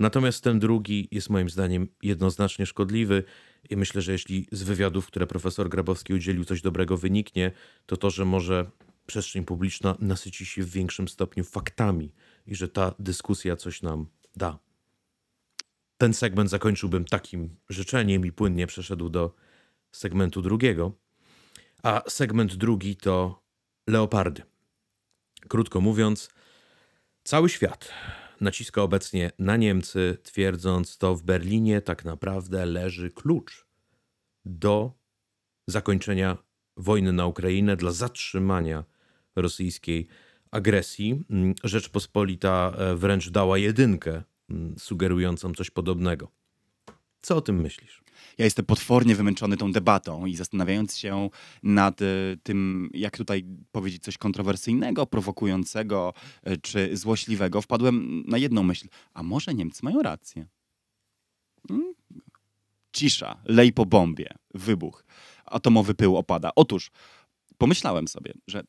Natomiast ten drugi jest moim zdaniem jednoznacznie szkodliwy i myślę, że jeśli z wywiadów, które profesor Grabowski udzielił, coś dobrego wyniknie, to to, że może przestrzeń publiczna nasyci się w większym stopniu faktami i że ta dyskusja coś nam da. Ten segment zakończyłbym takim życzeniem i płynnie przeszedł do segmentu drugiego. A segment drugi to leopardy. Krótko mówiąc, cały świat naciska obecnie na Niemcy, twierdząc, to w Berlinie tak naprawdę leży klucz do zakończenia wojny na Ukrainę, dla zatrzymania rosyjskiej agresji. Mm, Rzeczpospolita e, wręcz dała jedynkę mm, sugerującą coś podobnego. Co o tym myślisz? Ja jestem potwornie wymęczony tą debatą i zastanawiając się nad e, tym, jak tutaj powiedzieć coś kontrowersyjnego, prowokującego e, czy złośliwego, wpadłem na jedną myśl. A może Niemcy mają rację? Mm? Cisza, lej po bombie, wybuch, atomowy pył opada. Otóż pomyślałem sobie, że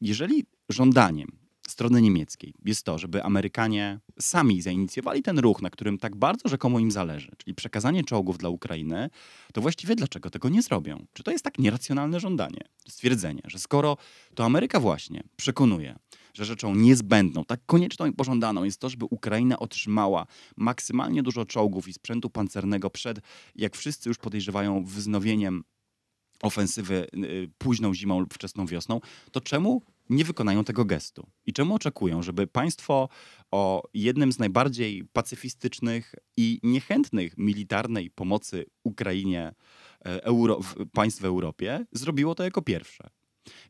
jeżeli żądaniem strony niemieckiej jest to, żeby Amerykanie sami zainicjowali ten ruch, na którym tak bardzo rzekomo im zależy, czyli przekazanie czołgów dla Ukrainy, to właściwie dlaczego tego nie zrobią? Czy to jest tak nieracjonalne żądanie? Stwierdzenie, że skoro to Ameryka właśnie przekonuje, że rzeczą niezbędną, tak konieczną i pożądaną jest to, żeby Ukraina otrzymała maksymalnie dużo czołgów i sprzętu pancernego przed, jak wszyscy już podejrzewają, wznowieniem ofensywy późną zimą lub wczesną wiosną, to czemu nie wykonają tego gestu? I czemu oczekują, żeby państwo o jednym z najbardziej pacyfistycznych i niechętnych militarnej pomocy Ukrainie e, Euro, państw w Europie zrobiło to jako pierwsze?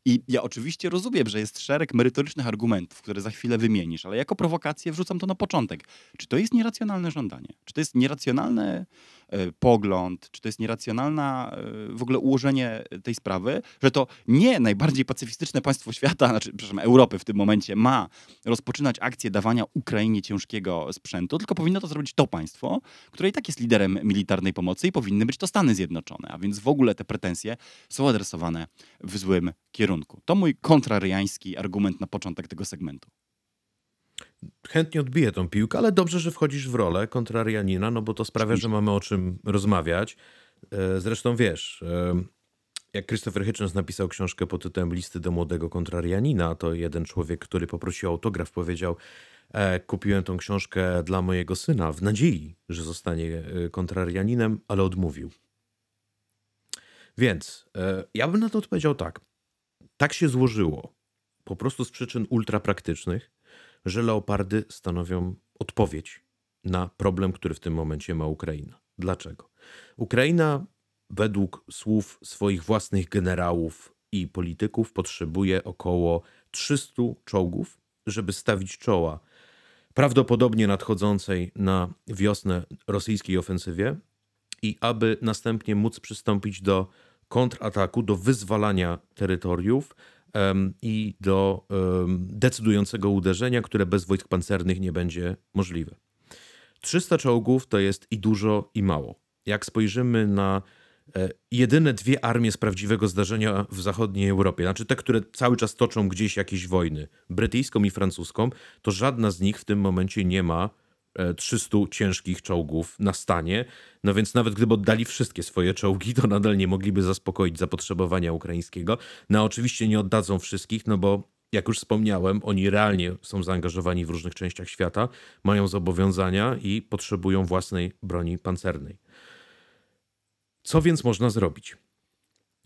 I ja oczywiście rozumiem, że jest szereg merytorycznych argumentów, które za chwilę wymienisz, ale jako prowokację wrzucam to na początek. Czy to jest nieracjonalne żądanie? Czy to jest nieracjonalny e, pogląd? Czy to jest nieracjonalne w ogóle ułożenie tej sprawy, że to nie najbardziej pacyfistyczne państwo świata, znaczy, przepraszam, Europy w tym momencie ma rozpoczynać akcję dawania Ukrainie ciężkiego sprzętu, tylko powinno to zrobić to państwo, które i tak jest liderem militarnej pomocy i powinny być to Stany Zjednoczone, a więc w ogóle te pretensje są adresowane w złym kierunku. To mój kontrariański argument na początek tego segmentu. Chętnie odbiję tą piłkę, ale dobrze, że wchodzisz w rolę kontrarianina, no bo to sprawia, że mamy o czym rozmawiać. E, Zresztą wiesz, e, jak Christopher Hitchens napisał książkę pod tytułem Listy do młodego kontrarianina, to jeden człowiek, który poprosił o autograf, powiedział: e, Kupiłem tą książkę dla mojego syna w nadziei, że zostanie kontrarianinem, ale odmówił. Więc ja bym na to odpowiedział tak. Tak się złożyło, po prostu z przyczyn ultrapraktycznych, że leopardy stanowią odpowiedź na problem, który w tym momencie ma Ukraina. Dlaczego? Ukraina, według słów swoich własnych generałów i polityków, potrzebuje około 300 czołgów, żeby stawić czoła prawdopodobnie nadchodzącej na wiosnę rosyjskiej ofensywie i aby następnie móc przystąpić do kontrataku, do wyzwalania terytoriów i do decydującego uderzenia, które bez wojsk pancernych nie będzie możliwe. 300 czołgów to jest i dużo, i mało. Jak spojrzymy na e, jedyne dwie armie z prawdziwego zdarzenia w zachodniej Europie, znaczy te, które cały czas toczą gdzieś jakieś wojny, brytyjską i francuską, to żadna z nich w tym momencie nie ma 300 ciężkich czołgów na stanie. No więc nawet gdyby oddali wszystkie swoje czołgi, to nadal nie mogliby zaspokoić zapotrzebowania ukraińskiego. No oczywiście nie oddadzą wszystkich, no bo jak już wspomniałem, oni realnie są zaangażowani w różnych częściach świata, mają zobowiązania i potrzebują własnej broni pancernej. Co więc można zrobić?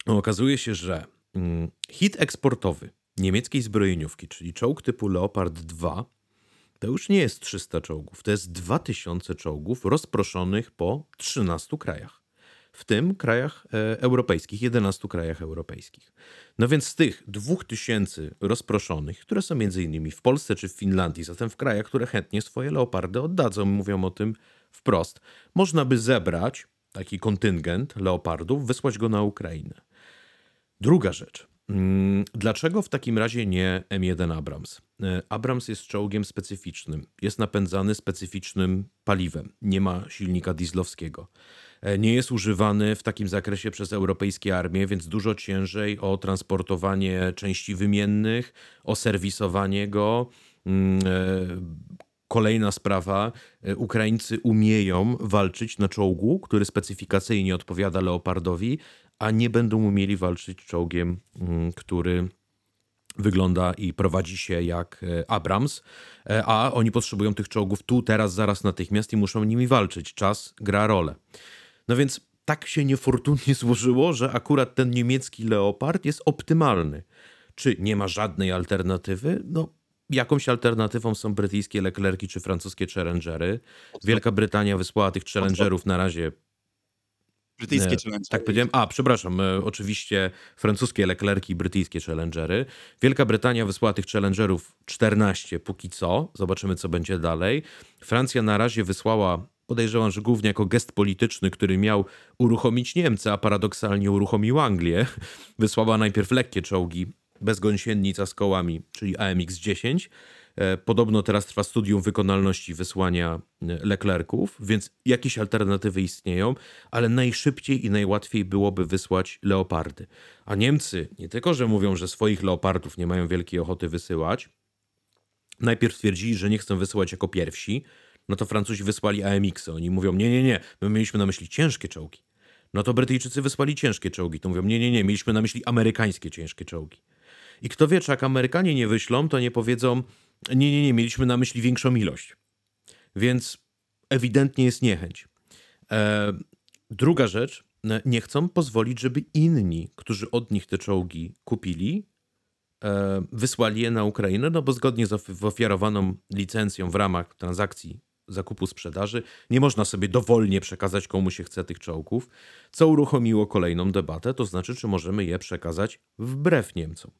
Okazuje się, że mm, hit eksportowy niemieckiej zbrojeniówki, czyli czołg typu Leopard 2, to już nie jest 300 czołgów, to jest 2000 czołgów rozproszonych po 13 krajach. w tym krajach e, europejskich, 11 krajach europejskich. No więc z tych 2000 rozproszonych, które są między innymi w Polsce czy w Finlandii, zatem w krajach, które chętnie swoje leopardy oddadzą, mówią o tym wprost, można by zebrać taki kontyngent leopardów, wysłać go na Ukrainę. Druga rzecz. Mm, Dlaczego w takim razie nie M1 Abrams? E, Abrams jest czołgiem specyficznym. Jest napędzany specyficznym paliwem. Nie ma silnika dieslowskiego. E, Nie jest używany w takim zakresie przez europejskie armie, więc dużo ciężej o transportowanie części wymiennych, o serwisowanie go. Mm, e, Kolejna sprawa. Ukraińcy umieją walczyć na czołgu, który specyfikacyjnie odpowiada Leopardowi, a nie będą umieli walczyć czołgiem, mm, który wygląda i prowadzi się jak e, Abrams, e, a oni potrzebują tych czołgów tu, teraz, zaraz, natychmiast i muszą nimi walczyć. Czas gra rolę. No więc tak się niefortunnie złożyło, że akurat ten niemiecki Leopard jest optymalny. Czy nie ma żadnej alternatywy? No, jakąś alternatywą są brytyjskie Leclerki czy francuskie Challengery. Wielka Brytania wysłała tych Challengerów na razie Brytyjskie E, challenge. Tak powiedziałem. A, przepraszam, e, oczywiście francuskie Leclerki i brytyjskie Challengery. Wielka Brytania wysłała tych Challengerów 14 póki co. Zobaczymy, co będzie dalej. Francja na razie wysłała, podejrzewam, że głównie jako gest polityczny, który miał uruchomić Niemcy, a paradoksalnie uruchomił Anglię. Wysłała najpierw lekkie czołgi bez gąsienica z kołami, czyli AMX-10. E, Podobno teraz trwa studium wykonalności wysłania e, Leclerków, więc jakieś alternatywy istnieją, ale najszybciej i najłatwiej byłoby wysłać leopardy. A Niemcy nie tylko, że mówią, że swoich leopardów nie mają wielkiej ochoty wysyłać, najpierw twierdzili, że nie chcą wysyłać jako pierwsi, no to Francuzi wysłali AMX-y. Oni mówią, nie, nie, nie, my mieliśmy na myśli ciężkie czołgi. No to Brytyjczycy wysłali ciężkie czołgi. To mówią, nie, nie, nie, mieliśmy na myśli amerykańskie ciężkie czołgi. I kto wie, czy jak Amerykanie nie wyślą, to nie powiedzą, nie, nie, nie, mieliśmy na myśli większą ilość. Więc ewidentnie jest niechęć. E, druga rzecz, e, nie chcą pozwolić, żeby inni, którzy od nich te czołgi kupili, e, wysłali je na Ukrainę, no bo zgodnie z of- ofiarowaną licencją w ramach transakcji zakupu sprzedaży nie można sobie dowolnie przekazać komu się chce tych czołgów, co uruchomiło kolejną debatę, to znaczy czy możemy je przekazać wbrew Niemcom.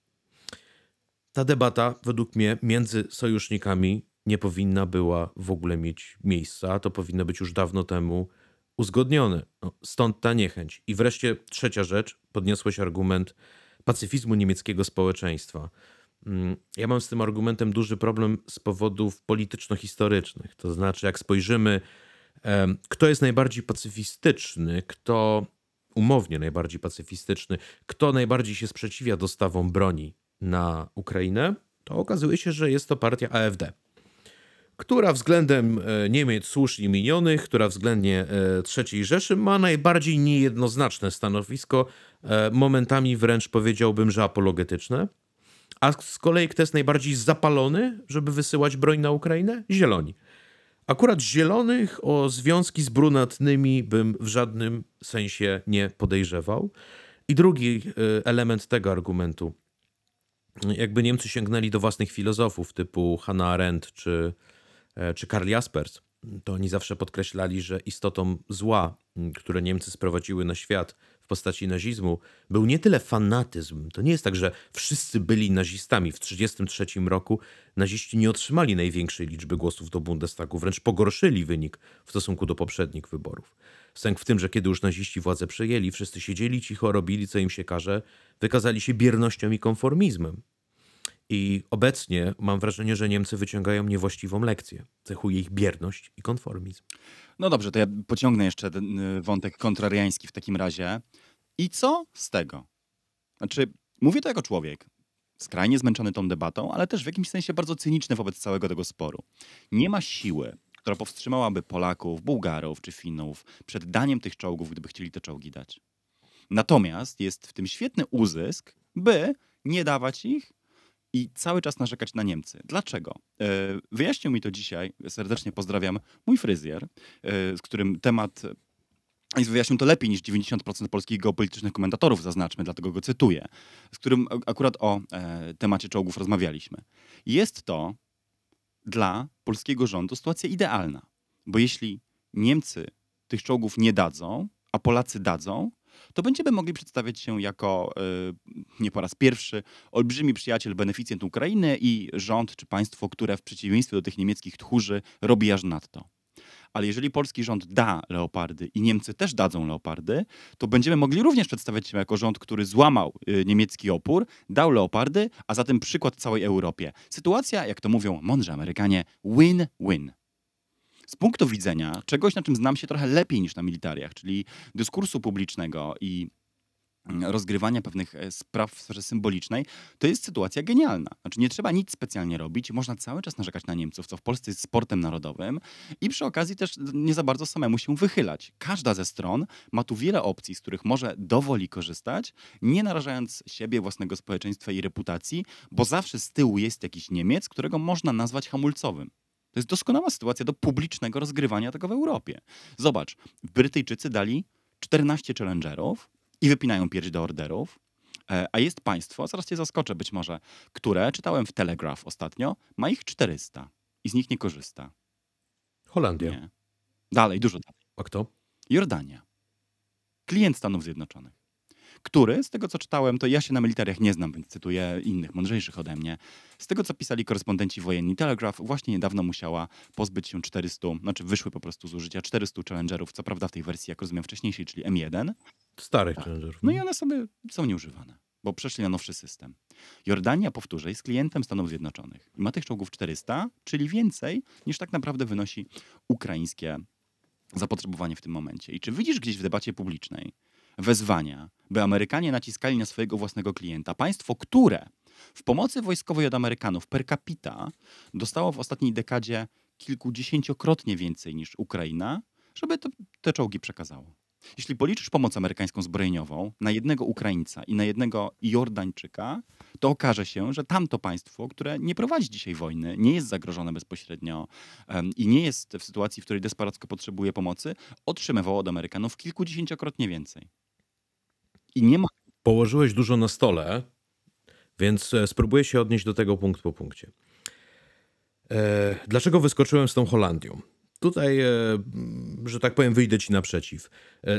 Ta debata według mnie między sojusznikami nie powinna była w ogóle mieć miejsca, to powinno być już dawno temu uzgodnione. No, stąd ta niechęć. I wreszcie trzecia rzecz, podniosłeś argument pacyfizmu niemieckiego społeczeństwa. Mm, Ja mam z tym argumentem duży problem z powodów polityczno-historycznych. To znaczy, jak spojrzymy, kto jest najbardziej pacyfistyczny, kto umownie najbardziej pacyfistyczny, kto najbardziej się sprzeciwia dostawom broni na Ukrainę, to okazuje się, że jest to partia AfD która względem e, Niemiec słusznie minionych, która względnie e, III Rzeszy ma najbardziej niejednoznaczne stanowisko, e, momentami wręcz powiedziałbym, że apologetyczne. A z kolei kto jest najbardziej zapalony, żeby wysyłać broń na Ukrainę? Zieloni. Akurat zielonych o związki z brunatnymi bym w żadnym sensie nie podejrzewał. I drugi element tego argumentu. Jakby Niemcy sięgnęli do własnych filozofów typu Hannah Arendt czy, e, czy Karl Jaspers, to oni zawsze podkreślali, że istotą zła, które Niemcy sprowadziły na świat w postaci nazizmu, był nie tyle fanatyzm. To nie jest tak, że wszyscy byli nazistami. W 1933 roku naziści nie otrzymali największej liczby głosów do Bundestagu, wręcz pogorszyli wynik w stosunku do poprzednich wyborów. Sęk w tym, że kiedy już naziści władzę przejęli, wszyscy siedzieli cicho, robili co im się każe, wykazali się biernością i konformizmem. I obecnie mam wrażenie, że Niemcy wyciągają niewłaściwą lekcję. Cechuje ich bierność i konformizm. No dobrze, to ja pociągnę jeszcze ten y, wątek kontrariański w takim razie. I co z tego? Znaczy, mówię to jako człowiek, skrajnie zmęczony tą debatą, ale też w jakimś sensie bardzo cyniczny wobec całego tego sporu. Nie ma siły, która powstrzymałaby Polaków, Bułgarów czy Finów przed daniem tych czołgów, gdyby chcieli te czołgi dać. Natomiast jest w tym świetny uzysk, by nie dawać ich i cały czas narzekać na Niemcy. Dlaczego? E, Wyjaśnił mi to dzisiaj, serdecznie pozdrawiam, mój fryzjer, e, z którym temat i wyjaśnił to lepiej niż 90% polskich geopolitycznych komentatorów, zaznaczmy, dlatego go cytuję, z którym akurat o e, temacie czołgów rozmawialiśmy. Jest to dla polskiego rządu sytuacja idealna, bo jeśli Niemcy tych czołgów nie dadzą, a Polacy dadzą, to będziemy mogli przedstawiać się jako y, nie po raz pierwszy olbrzymi przyjaciel, beneficjent Ukrainy i rząd czy państwo, które w przeciwieństwie do tych niemieckich tchórzy robi aż nadto. Ale jeżeli polski rząd da leopardy i Niemcy też dadzą leopardy, to będziemy mogli również przedstawiać się jako rząd, który złamał y, niemiecki opór, dał leopardy, a zatem przykład całej Europie. Sytuacja, jak to mówią mądrzy Amerykanie, win-win. Z punktu widzenia czegoś, na czym znam się trochę lepiej niż na militariach, czyli dyskursu publicznego i rozgrywania pewnych e, spraw w sferze symbolicznej, to jest sytuacja genialna. Znaczy nie trzeba nic specjalnie robić, można cały czas narzekać na Niemców, co w Polsce jest sportem narodowym i przy okazji też nie za bardzo samemu się wychylać. Każda ze stron ma tu wiele opcji, z których może dowoli korzystać, nie narażając siebie, własnego społeczeństwa i reputacji, bo zawsze z tyłu jest jakiś Niemiec, którego można nazwać hamulcowym. To jest doskonała sytuacja do publicznego rozgrywania tego w Europie. Zobacz, Brytyjczycy dali 14 challengerów i wypinają pierś do orderów, e, a jest państwo, zaraz cię zaskoczę być może, które, czytałem w Telegraph ostatnio, ma ich 400 i z nich nie korzysta. Holandia. Nie. Dalej, dużo dalej. A kto? Jordania. Klient Stanów Zjednoczonych. Który, z tego co czytałem, to ja się na militariach nie znam, więc cytuję innych, mądrzejszych ode mnie. Z tego co pisali korespondenci wojenni Telegraph, właśnie niedawno musiała pozbyć się 400, znaczy wyszły po prostu z użycia 400 challengerów, co prawda w tej wersji, jak rozumiem, wcześniejszej, czyli M1. Starych Tak. challengerów. No i one sobie są nieużywane, bo przeszli na nowszy system. Jordania, powtórzę, jest klientem Stanów Zjednoczonych i ma tych czołgów 400, czyli więcej niż tak naprawdę wynosi ukraińskie zapotrzebowanie w tym momencie. I czy widzisz gdzieś w debacie publicznej wezwania, by Amerykanie naciskali na swojego własnego klienta, państwo, które w pomocy wojskowej od Amerykanów per capita dostało w ostatniej dekadzie kilkudziesięciokrotnie więcej niż Ukraina, żeby te czołgi przekazało. Jeśli policzysz pomoc amerykańską zbrojeniową na jednego Ukraińca i na jednego Jordańczyka, to okaże się, że tamto państwo, które nie prowadzi dzisiaj wojny, nie jest zagrożone bezpośrednio em, i nie jest w sytuacji, w której desperacko potrzebuje pomocy, otrzymywało od Amerykanów kilkudziesięciokrotnie więcej. I nie ma Położyłeś dużo na stole, więc e, spróbuję się odnieść do tego punkt po punkcie. E, dlaczego wyskoczyłem z tą Holandią? Tutaj, e, że tak powiem, wyjdę ci naprzeciw.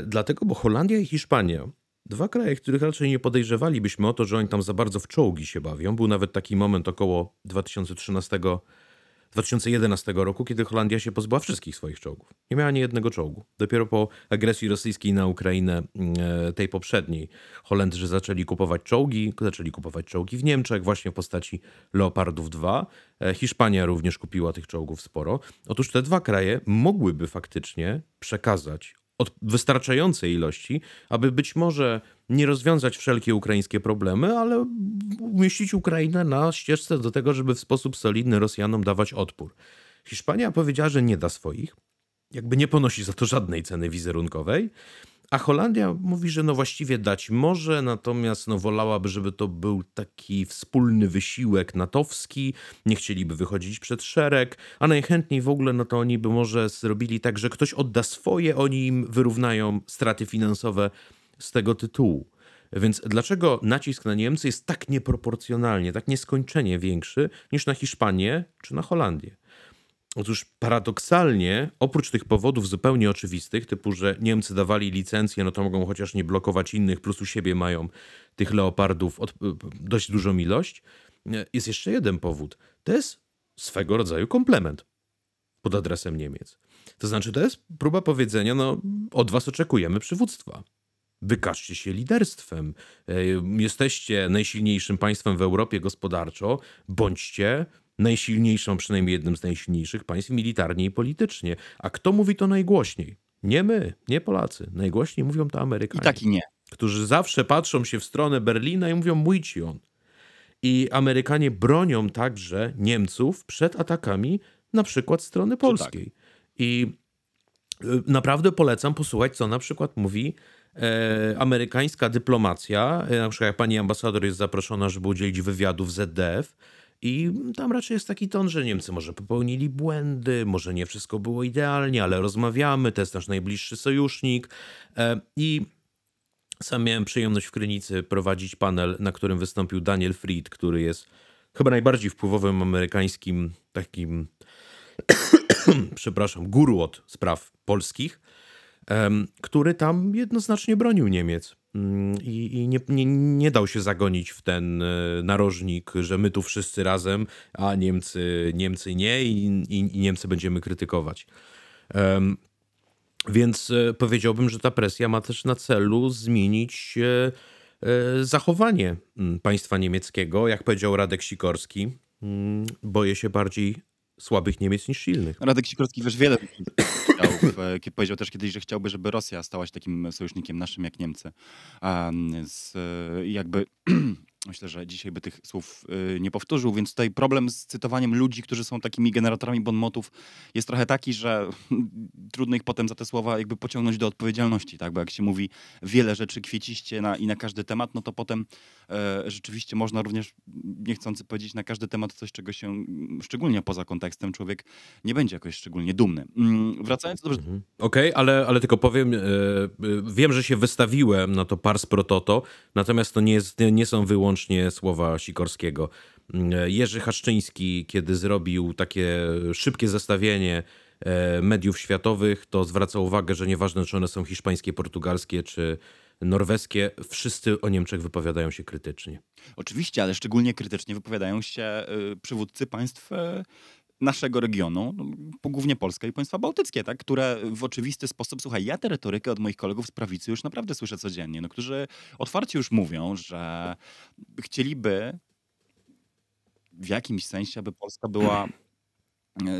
Dlatego, bo Holandia i Hiszpania, dwa kraje, których raczej nie podejrzewalibyśmy o to, że oni tam za bardzo w czołgi się bawią. Był nawet taki moment około 2013 2011 roku, kiedy Holandia się pozbyła wszystkich swoich czołgów. Nie miała ani jednego czołgu. Dopiero po agresji rosyjskiej na Ukrainę, e, tej poprzedniej, Holendrzy zaczęli kupować czołgi, zaczęli kupować czołgi w Niemczech, właśnie w postaci Leopardów 2. E, Hiszpania również kupiła tych czołgów sporo. Otóż te dwa kraje mogłyby faktycznie przekazać od wystarczającej ilości, aby być może nie rozwiązać wszelkie ukraińskie problemy, ale umieścić Ukrainę na ścieżce do tego, żeby w sposób solidny Rosjanom dawać odpór. Hiszpania powiedziała, że nie da swoich, jakby nie ponosi za to żadnej ceny wizerunkowej, a Holandia mówi, że no właściwie dać może, natomiast no wolałaby, żeby to był taki wspólny wysiłek natowski, nie chcieliby wychodzić przed szereg, a najchętniej w ogóle no to oni by może zrobili tak, że ktoś odda swoje, oni im wyrównają straty finansowe z tego tytułu. Więc dlaczego nacisk na Niemcy jest tak nieproporcjonalnie, tak nieskończenie większy niż na Hiszpanię czy na Holandię? Otóż paradoksalnie, oprócz tych powodów zupełnie oczywistych, typu, że Niemcy dawali licencję, no to mogą chociaż nie blokować innych, plus u siebie mają tych leopardów od, dość dużą ilość, jest jeszcze jeden powód. To jest swego rodzaju komplement pod adresem Niemiec. To znaczy, to jest próba powiedzenia, no od was oczekujemy przywództwa. Wykażcie się liderstwem. E, Jesteście najsilniejszym państwem w Europie gospodarczo, bądźcie najsilniejszą, przynajmniej jednym z najsilniejszych państw militarnie i politycznie. A kto mówi to najgłośniej? Nie my, nie Polacy. Najgłośniej mówią to i Amerykanie, tak i nie. którzy zawsze patrzą się w stronę Berlina i mówią mój ci on. I Amerykanie bronią także Niemców przed atakami na przykład strony polskiej. I y, naprawdę polecam posłuchać, co na przykład mówi e, amerykańska dyplomacja. E, Na przykład jak pani ambasador jest zaproszona, żeby udzielić wywiadu w ZDF. I tam raczej jest taki ton, że Niemcy może popełnili błędy, może nie wszystko było idealnie, ale rozmawiamy, to jest nasz najbliższy sojusznik. E, I sam miałem przyjemność w Krynicy prowadzić panel, na którym wystąpił Daniel Fried, który jest chyba najbardziej wpływowym amerykańskim takim, przepraszam, guru od spraw polskich. który tam jednoznacznie bronił Niemiec. Mm, I, i nie, nie, nie dał się zagonić w ten e, narożnik, że my tu wszyscy razem, a Niemcy, Niemcy nie i, i, i Niemcy będziemy krytykować. Em, więc e, powiedziałbym, że ta presja ma też na celu zmienić e, zachowanie mm, państwa niemieckiego. Jak powiedział Radek Sikorski, mm, boję się bardziej słabych Niemiec niż silnych. Radek Sikorski wiesz wiele powiedział, e, powiedział też kiedyś, że chciałby, żeby Rosja stała się takim sojusznikiem naszym jak Niemcy. Mm, z, e, jakby myślę, że dzisiaj by tych słów e, nie powtórzył, więc tutaj problem z cytowaniem ludzi, którzy są takimi generatorami bonmotów jest trochę taki, że trudno ich potem za te słowa jakby pociągnąć do odpowiedzialności, tak? Bo jak się mówi wiele rzeczy kwieciście na, i na każdy temat, no to potem e, rzeczywiście można również, niechcący powiedzieć, na każdy temat coś, czego się mm, szczególnie poza kontekstem człowiek nie będzie jakoś szczególnie dumny. Mm, Wracając do... Mhm. Okej, ale, ale tylko powiem, e, e, wiem, że się wystawiłem na to pars pro toto, natomiast to nie, jest, nie- są wyłącznie słowa Sikorskiego. Mm, e, Jerzy Haszczyński, kiedy zrobił takie szybkie zestawienie e, mediów światowych, to zwraca uwagę, że nieważne, czy one są hiszpańskie, portugalskie czy norweskie, wszyscy o Niemczech wypowiadają się krytycznie. Oczywiście, ale szczególnie krytycznie wypowiadają się y, przywódcy państw y, naszego regionu, no, głównie Polska i państwa bałtyckie, tak? które w oczywisty sposób, słuchaj, ja tę retorykę od moich kolegów z prawicy już naprawdę słyszę codziennie, no, którzy otwarcie już mówią, że chcieliby w jakimś sensie, aby Polska była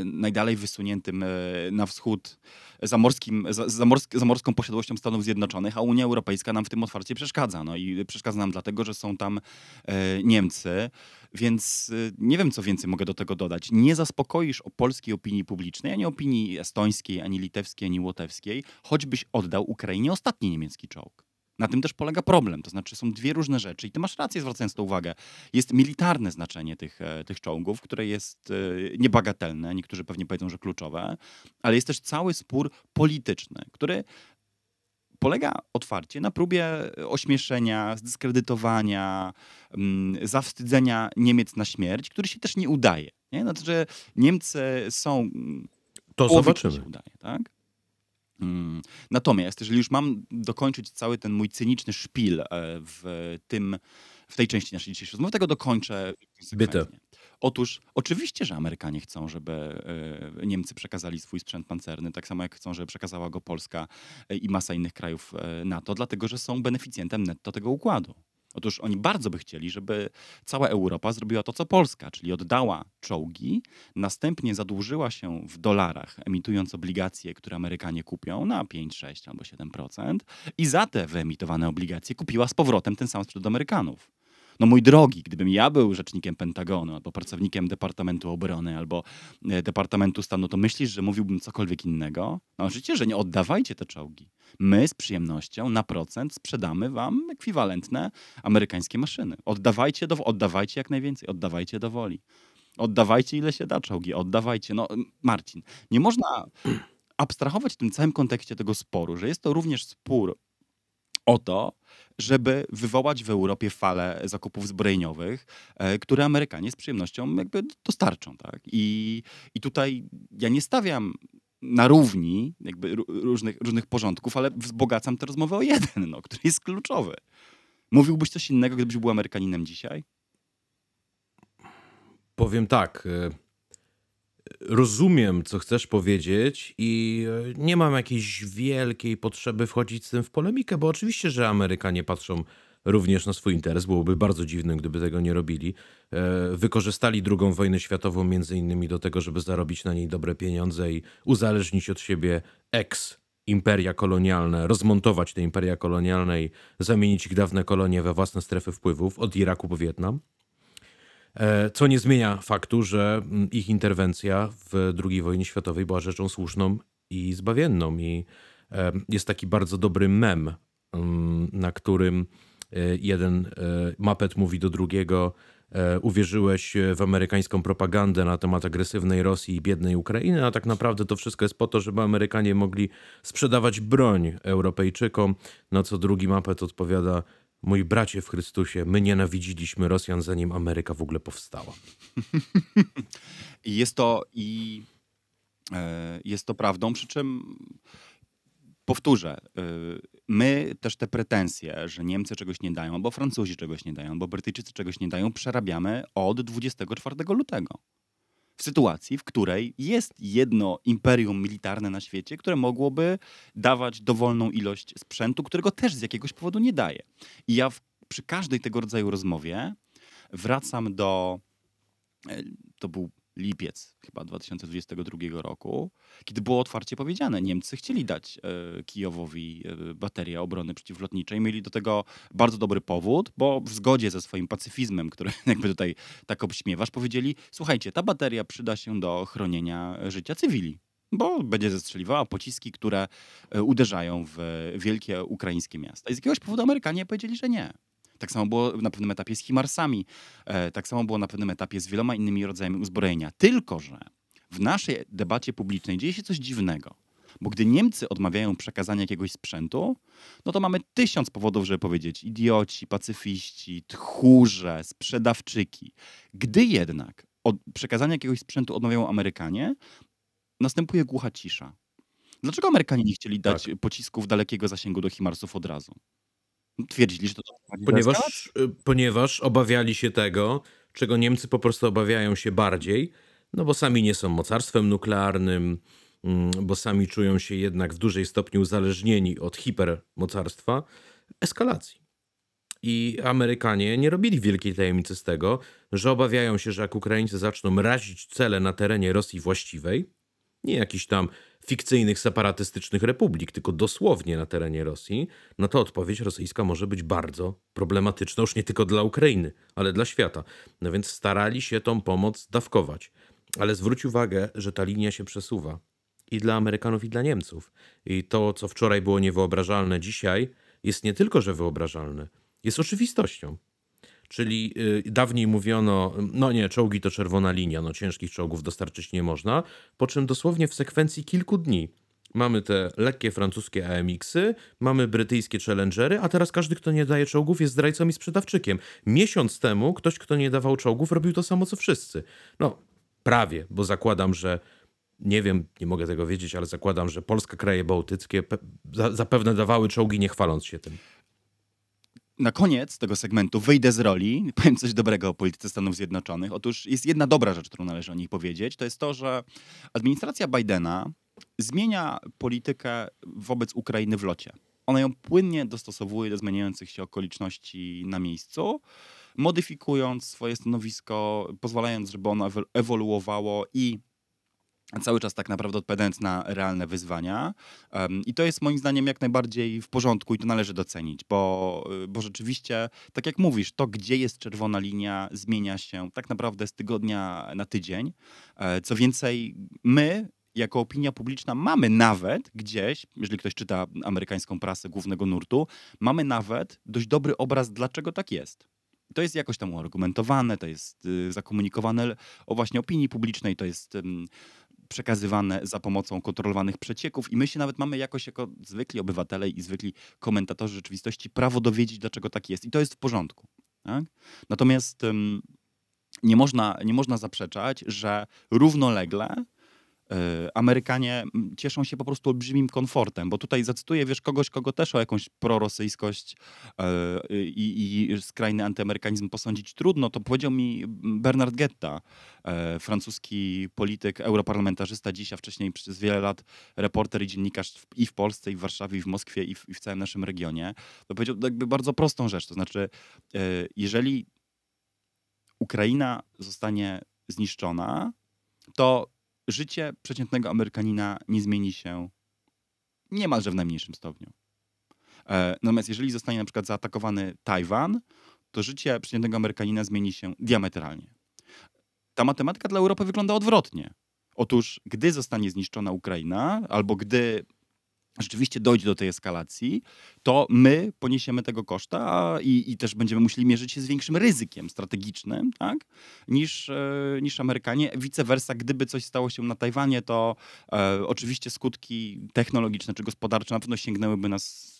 najdalej wysuniętym e, na wschód zamorskim, za, zamorsk, zamorską posiadłością Stanów Zjednoczonych, a Unia Europejska nam w tym otwarcie przeszkadza. No i przeszkadza nam dlatego, że są tam e, Niemcy, więc e, nie wiem, co więcej mogę do tego dodać. Nie zaspokoisz o polskiej opinii publicznej, ani opinii estońskiej, ani litewskiej, ani łotewskiej, choćbyś oddał Ukrainie ostatni niemiecki czołg. Na tym też polega problem. To znaczy, są dwie różne rzeczy, i ty masz rację, zwracając to uwagę. Jest militarne znaczenie tych, e, tych czołgów, które jest e, niebagatelne, niektórzy pewnie powiedzą, że kluczowe, ale jest też cały spór polityczny, który polega otwarcie na próbie ośmieszenia, zdyskredytowania, mm, zawstydzenia Niemiec na śmierć, który się też nie udaje. Nie? Znaczy, że Niemcy są mm, To zobaczymy. się udaje, tak? Mm. Natomiast, jeżeli już mam dokończyć cały ten mój cyniczny szpil e, w, tym, w tej części naszej dzisiejszej rozmowy, tego dokończę konsekwentnie. Otóż oczywiście, że Amerykanie chcą, żeby e, Niemcy przekazali swój sprzęt pancerny, tak samo jak chcą, żeby przekazała go Polska i masa innych krajów e, NATO, dlatego że są beneficjentem netto tego układu. Otóż oni bardzo by chcieli, żeby cała Europa zrobiła to, co Polska, czyli oddała czołgi, następnie zadłużyła się w dolarach, emitując obligacje, które Amerykanie kupią na 5, 6 albo 7% i za te wyemitowane obligacje kupiła z powrotem ten sam sprzęt od Amerykanów. No mój drogi, gdybym ja był rzecznikiem Pentagonu, albo pracownikiem Departamentu Obrony, albo e, Departamentu Stanu, to myślisz, że mówiłbym cokolwiek innego? No oczywiście, że nie oddawajcie te czołgi. My z przyjemnością na procent sprzedamy wam ekwiwalentne amerykańskie maszyny. Oddawajcie, do, oddawajcie jak najwięcej, oddawajcie do woli. Oddawajcie ile się da czołgi, oddawajcie. No Marcin, nie można abstrahować w tym całym kontekście tego sporu, że jest to również spór o to, żeby wywołać w Europie falę zakupów zbrojeniowych, e, które Amerykanie z przyjemnością jakby dostarczą. Tak? I, I tutaj ja nie stawiam na równi jakby ró- różnych, różnych porządków, ale wzbogacam tę rozmowę o jeden, no, który jest kluczowy. Mówiłbyś coś innego, gdybyś był Amerykaninem dzisiaj? Powiem tak. e, Rozumiem, co chcesz powiedzieć, i e, nie mam jakiejś wielkiej potrzeby wchodzić z tym w polemikę, bo oczywiście, że Amerykanie patrzą również na swój interes. Byłoby bardzo dziwne, gdyby tego nie robili. E, Wykorzystali II wojnę światową między innymi do tego, żeby zarobić na niej dobre pieniądze i uzależnić od siebie ex imperia kolonialne, rozmontować te imperia kolonialne i zamienić ich dawne kolonie we własne strefy wpływów od Iraku po Wietnam. E, Co nie zmienia faktu, że mm, ich interwencja w II wojnie światowej była rzeczą słuszną i zbawienną. I e, jest taki bardzo dobry mem, mm, na którym e, jeden mapet mówi do drugiego: Uwierzyłeś w amerykańską propagandę na temat agresywnej Rosji i biednej Ukrainy, a tak naprawdę to wszystko jest po to, żeby Amerykanie mogli sprzedawać broń Europejczykom. Na co drugi mapet odpowiada: Mój bracie w Chrystusie, my nienawidziliśmy Rosjan, zanim Ameryka w ogóle powstała. Jest to i e, jest to prawdą, przy czym powtórzę, y, my też te pretensje, że Niemcy czegoś nie dają, albo Francuzi czegoś nie dają, albo Brytyjczycy czegoś nie dają, przerabiamy od 24 lutego. W sytuacji, w której jest jedno imperium militarne na świecie, które mogłoby dawać dowolną ilość sprzętu, którego też z jakiegoś powodu nie daje. I ja w, przy każdej tego rodzaju rozmowie wracam do. e, To był lipiec chyba 2022 roku, kiedy było otwarcie powiedziane, Niemcy chcieli dać e, Kijowowi e, baterię obrony przeciwlotniczej. Mieli do tego bardzo dobry powód, bo w zgodzie ze swoim pacyfizmem, który jakby tutaj tak obśmiewasz, powiedzieli, słuchajcie, ta bateria przyda się do chronienia życia cywili. Bo będzie zestrzeliwała pociski, które e, uderzają w wielkie ukraińskie miasta. I z jakiegoś powodu Amerykanie powiedzieli, że nie. Tak samo było na pewnym etapie z Himarsami. E, tak samo było na pewnym etapie z wieloma innymi rodzajami uzbrojenia. Tylko, że w naszej debacie publicznej dzieje się coś dziwnego. Bo gdy Niemcy odmawiają przekazania jakiegoś sprzętu, no to mamy tysiąc powodów, żeby powiedzieć idioci, pacyfiści, tchórze, sprzedawczyki. Gdy jednak od przekazania jakiegoś sprzętu odmawiają Amerykanie, następuje głucha cisza. Dlaczego Amerykanie nie chcieli dać pocisków dalekiego zasięgu do Himarsów od razu? Twierdzili, że to. Ponieważ, y, ponieważ obawiali się tego, czego Niemcy po prostu obawiają się bardziej, no bo sami nie są mocarstwem nuklearnym, mm, bo sami czują się jednak w dużej stopniu uzależnieni od hipermocarstwa, eskalacji. I Amerykanie nie robili wielkiej tajemnicy z tego, że obawiają się, że jak Ukraińcy zaczną razić cele na terenie Rosji właściwej, nie jakichś tam fikcyjnych separatystycznych republik, tylko dosłownie na terenie Rosji, no to odpowiedź rosyjska może być bardzo problematyczna, już nie tylko dla Ukrainy, ale dla świata. No więc starali się tą pomoc dawkować. Ale zwróć uwagę, że ta linia się przesuwa. I dla Amerykanów, i dla Niemców. I to, co wczoraj było niewyobrażalne, dzisiaj jest nie tylko, że wyobrażalne, jest oczywistością. Czyli y, dawniej mówiono, no nie, czołgi to czerwona linia, no ciężkich czołgów dostarczyć nie można, po czym dosłownie w sekwencji kilku dni mamy te lekkie francuskie AMX-y, mamy brytyjskie Challengery, a teraz każdy, kto nie daje czołgów jest zdrajcą i sprzedawczykiem. Miesiąc temu ktoś, kto nie dawał czołgów robił to samo co wszyscy. No, prawie, bo zakładam, że nie wiem, nie mogę tego wiedzieć, ale zakładam, że Polska, kraje bałtyckie pe- za- zapewne dawały czołgi nie chwaląc się tym. Na koniec tego segmentu wyjdę z roli, powiem coś dobrego o polityce Stanów Zjednoczonych. Otóż jest jedna dobra rzecz, którą należy o nich powiedzieć. To jest to, że administracja Bidena zmienia politykę wobec Ukrainy w locie. Ona ją płynnie dostosowuje do zmieniających się okoliczności na miejscu, modyfikując swoje stanowisko, pozwalając, żeby ono ewo- ewoluowało i cały czas tak naprawdę odpowiadając na realne wyzwania. I to jest moim zdaniem jak najbardziej w porządku i to należy docenić, bo, y, bo rzeczywiście, tak jak mówisz, to gdzie jest czerwona linia zmienia się tak naprawdę z tygodnia na tydzień. E, Co więcej, my jako opinia publiczna mamy nawet gdzieś, jeżeli ktoś czyta amerykańską prasę głównego nurtu, mamy nawet dość dobry obraz, dlaczego tak jest. To jest jakoś tam uargumentowane, to jest y, zakomunikowane o właśnie opinii publicznej, to jest przekazywane za pomocą kontrolowanych przecieków i my się nawet mamy jakoś jako zwykli obywatele i zwykli komentatorzy rzeczywistości prawo dowiedzieć, dlaczego tak jest. I to jest w porządku. Tak? Natomiast nie, można, nie można zaprzeczać, że równolegle Amerykanie mm, cieszą się po prostu olbrzymim komfortem, bo tutaj zacytuję, wiesz, kogoś, kogo też o jakąś prorosyjskość y, i, i skrajny antyamerykanizm posądzić trudno, to powiedział mi Bernard Getta, francuski polityk, europarlamentarzysta dziś, a wcześniej przez wiele lat reporter i dziennikarz i w Polsce, i w Warszawie, i w Moskwie, i w, i w całym naszym regionie. To powiedział jakby bardzo prostą rzecz, to znaczy, jeżeli Ukraina zostanie zniszczona, to życie przeciętnego Amerykanina nie zmieni się niemalże w najmniejszym stopniu. E, Natomiast jeżeli zostanie na przykład zaatakowany Tajwan, to życie przeciętnego Amerykanina zmieni się diametralnie. Ta matematyka dla Europy wygląda odwrotnie. Otóż, gdy zostanie zniszczona Ukraina, albo gdy rzeczywiście dojdzie do tej eskalacji, to my poniesiemy tego koszta i, i też będziemy musieli mierzyć się z większym ryzykiem strategicznym tak? niż, e, niż Amerykanie. Vice versa, gdyby coś stało się na Tajwanie, to e, oczywiście skutki technologiczne czy gospodarcze na pewno sięgnęłyby nas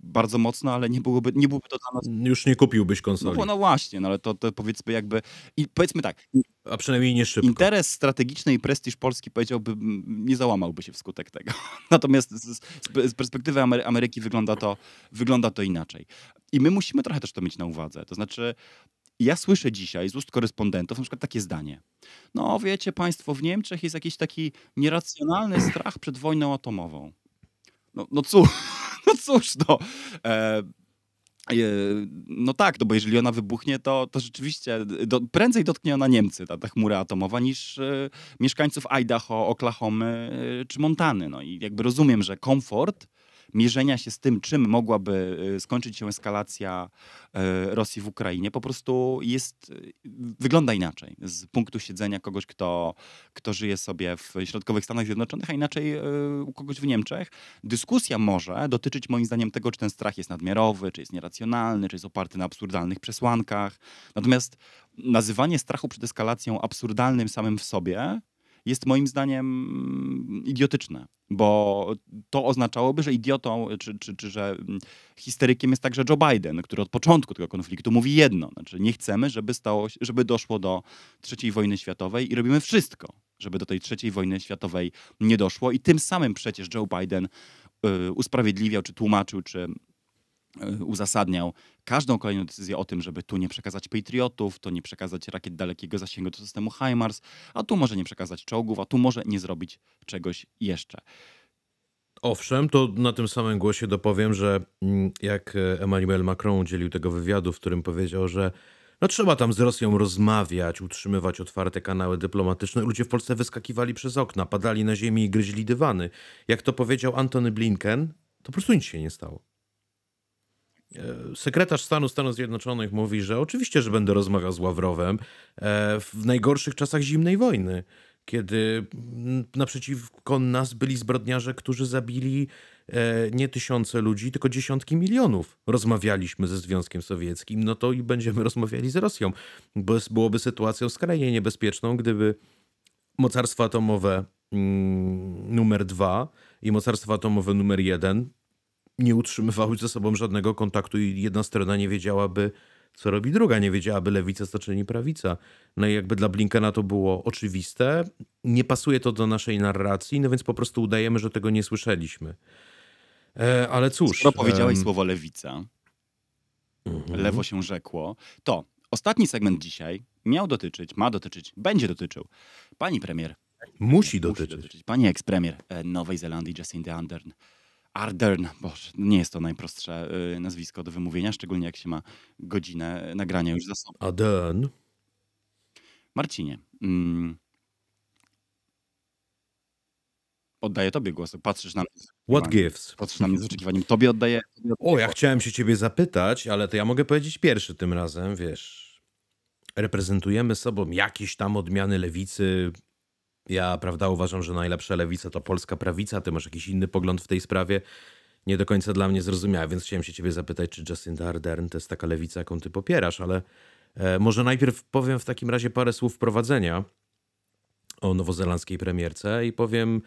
bardzo mocno, ale nie byłoby, nie byłoby to dla nas... Już nie kupiłbyś No, konsoli. bo- no właśnie, no ale to, to powiedzmy jakby... I powiedzmy tak, A przynajmniej nie szybko. interes strategiczny i prestiż Polski powiedziałby, nie załamałby się wskutek tego. Natomiast z, z, z perspektywy Amery- Ameryki wygląda to, wygląda to inaczej. I my musimy trochę też to mieć na uwadze. To znaczy, ja słyszę dzisiaj z ust korespondentów na przykład takie zdanie. No wiecie państwo, w Niemczech jest jakiś taki nieracjonalny strach przed wojną atomową. No, no cóż, no cóż, no. E, e, no tak, no bo jeżeli ona wybuchnie, to, to rzeczywiście do, prędzej dotknie ona Niemcy, ta, ta chmura atomowa, niż e, mieszkańców Idaho, Oklahomy e, czy Montany. No i jakby rozumiem, że komfort mierzenia się z tym, czym mogłaby e, skończyć się eskalacja e, Rosji w Ukrainie, po prostu jest, e, wygląda inaczej z punktu siedzenia kogoś, kto, kto żyje sobie w środkowych Stanach Zjednoczonych, a inaczej u kogoś w Niemczech. Dyskusja może dotyczyć moim zdaniem tego, czy ten strach jest nadmiarowy, czy jest nieracjonalny, czy jest oparty na absurdalnych przesłankach. Natomiast nazywanie strachu przed eskalacją absurdalnym samym w sobie jest moim zdaniem idiotyczne, bo to oznaczałoby, że idiotą, czy, czy, czy że mm, histerykiem jest także Joe Biden, który od początku tego konfliktu mówi jedno, znaczy nie chcemy, żeby, stało, żeby doszło do trzeciej wojny światowej i robimy wszystko, żeby do tej trzeciej wojny światowej nie doszło. I tym samym przecież Joe Biden y, usprawiedliwiał, czy tłumaczył, czy uzasadniał każdą kolejną decyzję o tym, żeby tu nie przekazać Patriotów, tu nie przekazać rakiet dalekiego zasięgu do systemu HIMARS, a tu może nie przekazać czołgów, a tu może nie zrobić czegoś jeszcze. Owszem, to na tym samym głosie dopowiem, że mm, jak e, Emmanuel Macron udzielił tego wywiadu, w którym powiedział, że no trzeba tam z Rosją rozmawiać, utrzymywać otwarte kanały dyplomatyczne, ludzie w Polsce wyskakiwali przez okna, padali na ziemię i gryźli dywany. Jak to powiedział Antony Blinken, to po prostu nic się nie stało. E, Sekretarz stanu Stanów Zjednoczonych mówi, że oczywiście, że będę rozmawiał z Ławrowem e, w najgorszych czasach zimnej wojny, kiedy naprzeciwko nas byli zbrodniarze, którzy zabili e, nie tysiące ludzi, tylko dziesiątki milionów. Rozmawialiśmy ze Związkiem Sowieckim, no to i będziemy rozmawiali z Rosją, bo byłoby sytuacją skrajnie niebezpieczną, gdyby mocarstwo atomowe mm, numer dwa i mocarstwo atomowe numer jeden nie utrzymywały ze sobą żadnego kontaktu i jedna strona nie wiedziałaby, co robi druga, nie wiedziałaby lewica, co czyni prawica. No i jakby dla Blinkena to było oczywiste, nie pasuje to do naszej narracji, no więc po prostu udajemy, że tego nie słyszeliśmy. E, ale cóż. Skoro powiedziałeś em, słowo lewica, mhm. lewo się rzekło, to ostatni segment dzisiaj miał dotyczyć, ma dotyczyć, będzie dotyczył pani premier Musi Musi dotyczyć. Pani ekspremier e, Nowej Zelandii, Jacindy Ardern. Ardern, boże, nie jest to najprostsze y, nazwisko do wymówienia, szczególnie jak się ma godzinę nagrania już za sobą. Aden. Marcinie, mm, oddaję tobie głos. Patrzysz na mnie What gives? Patrzysz na mnie z oczekiwaniem. Tobie oddaję. Tobie oddaję O, ja głos. chciałem się ciebie zapytać, ale to ja mogę powiedzieć pierwszy tym razem, wiesz. Reprezentujemy sobą jakieś tam odmiany lewicy. Ja, prawda, uważam, że najlepsza lewica to polska prawica. Ty masz jakiś inny pogląd w tej sprawie. Nie do końca dla mnie zrozumiała, więc chciałem się ciebie zapytać, czy Jacinda Ardern to jest taka lewica, jaką ty popierasz, ale e, może najpierw powiem w takim razie parę słów wprowadzenia o nowozelandzkiej premierce i powiem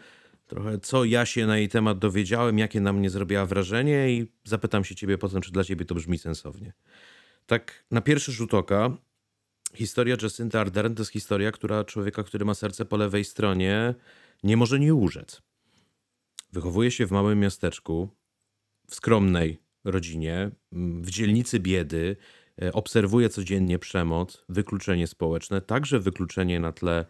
trochę, co ja się na jej temat dowiedziałem, jakie na mnie zrobiła wrażenie i zapytam się ciebie potem, czy dla ciebie to brzmi sensownie. Tak na pierwszy rzut oka historia Jacinta Ardern to jest historia, która człowieka, który ma serce po lewej stronie, nie może nie urzec. Wychowuje się w małym miasteczku, w skromnej rodzinie, m, w dzielnicy biedy, e, obserwuje codziennie przemoc, wykluczenie społeczne, także wykluczenie na tle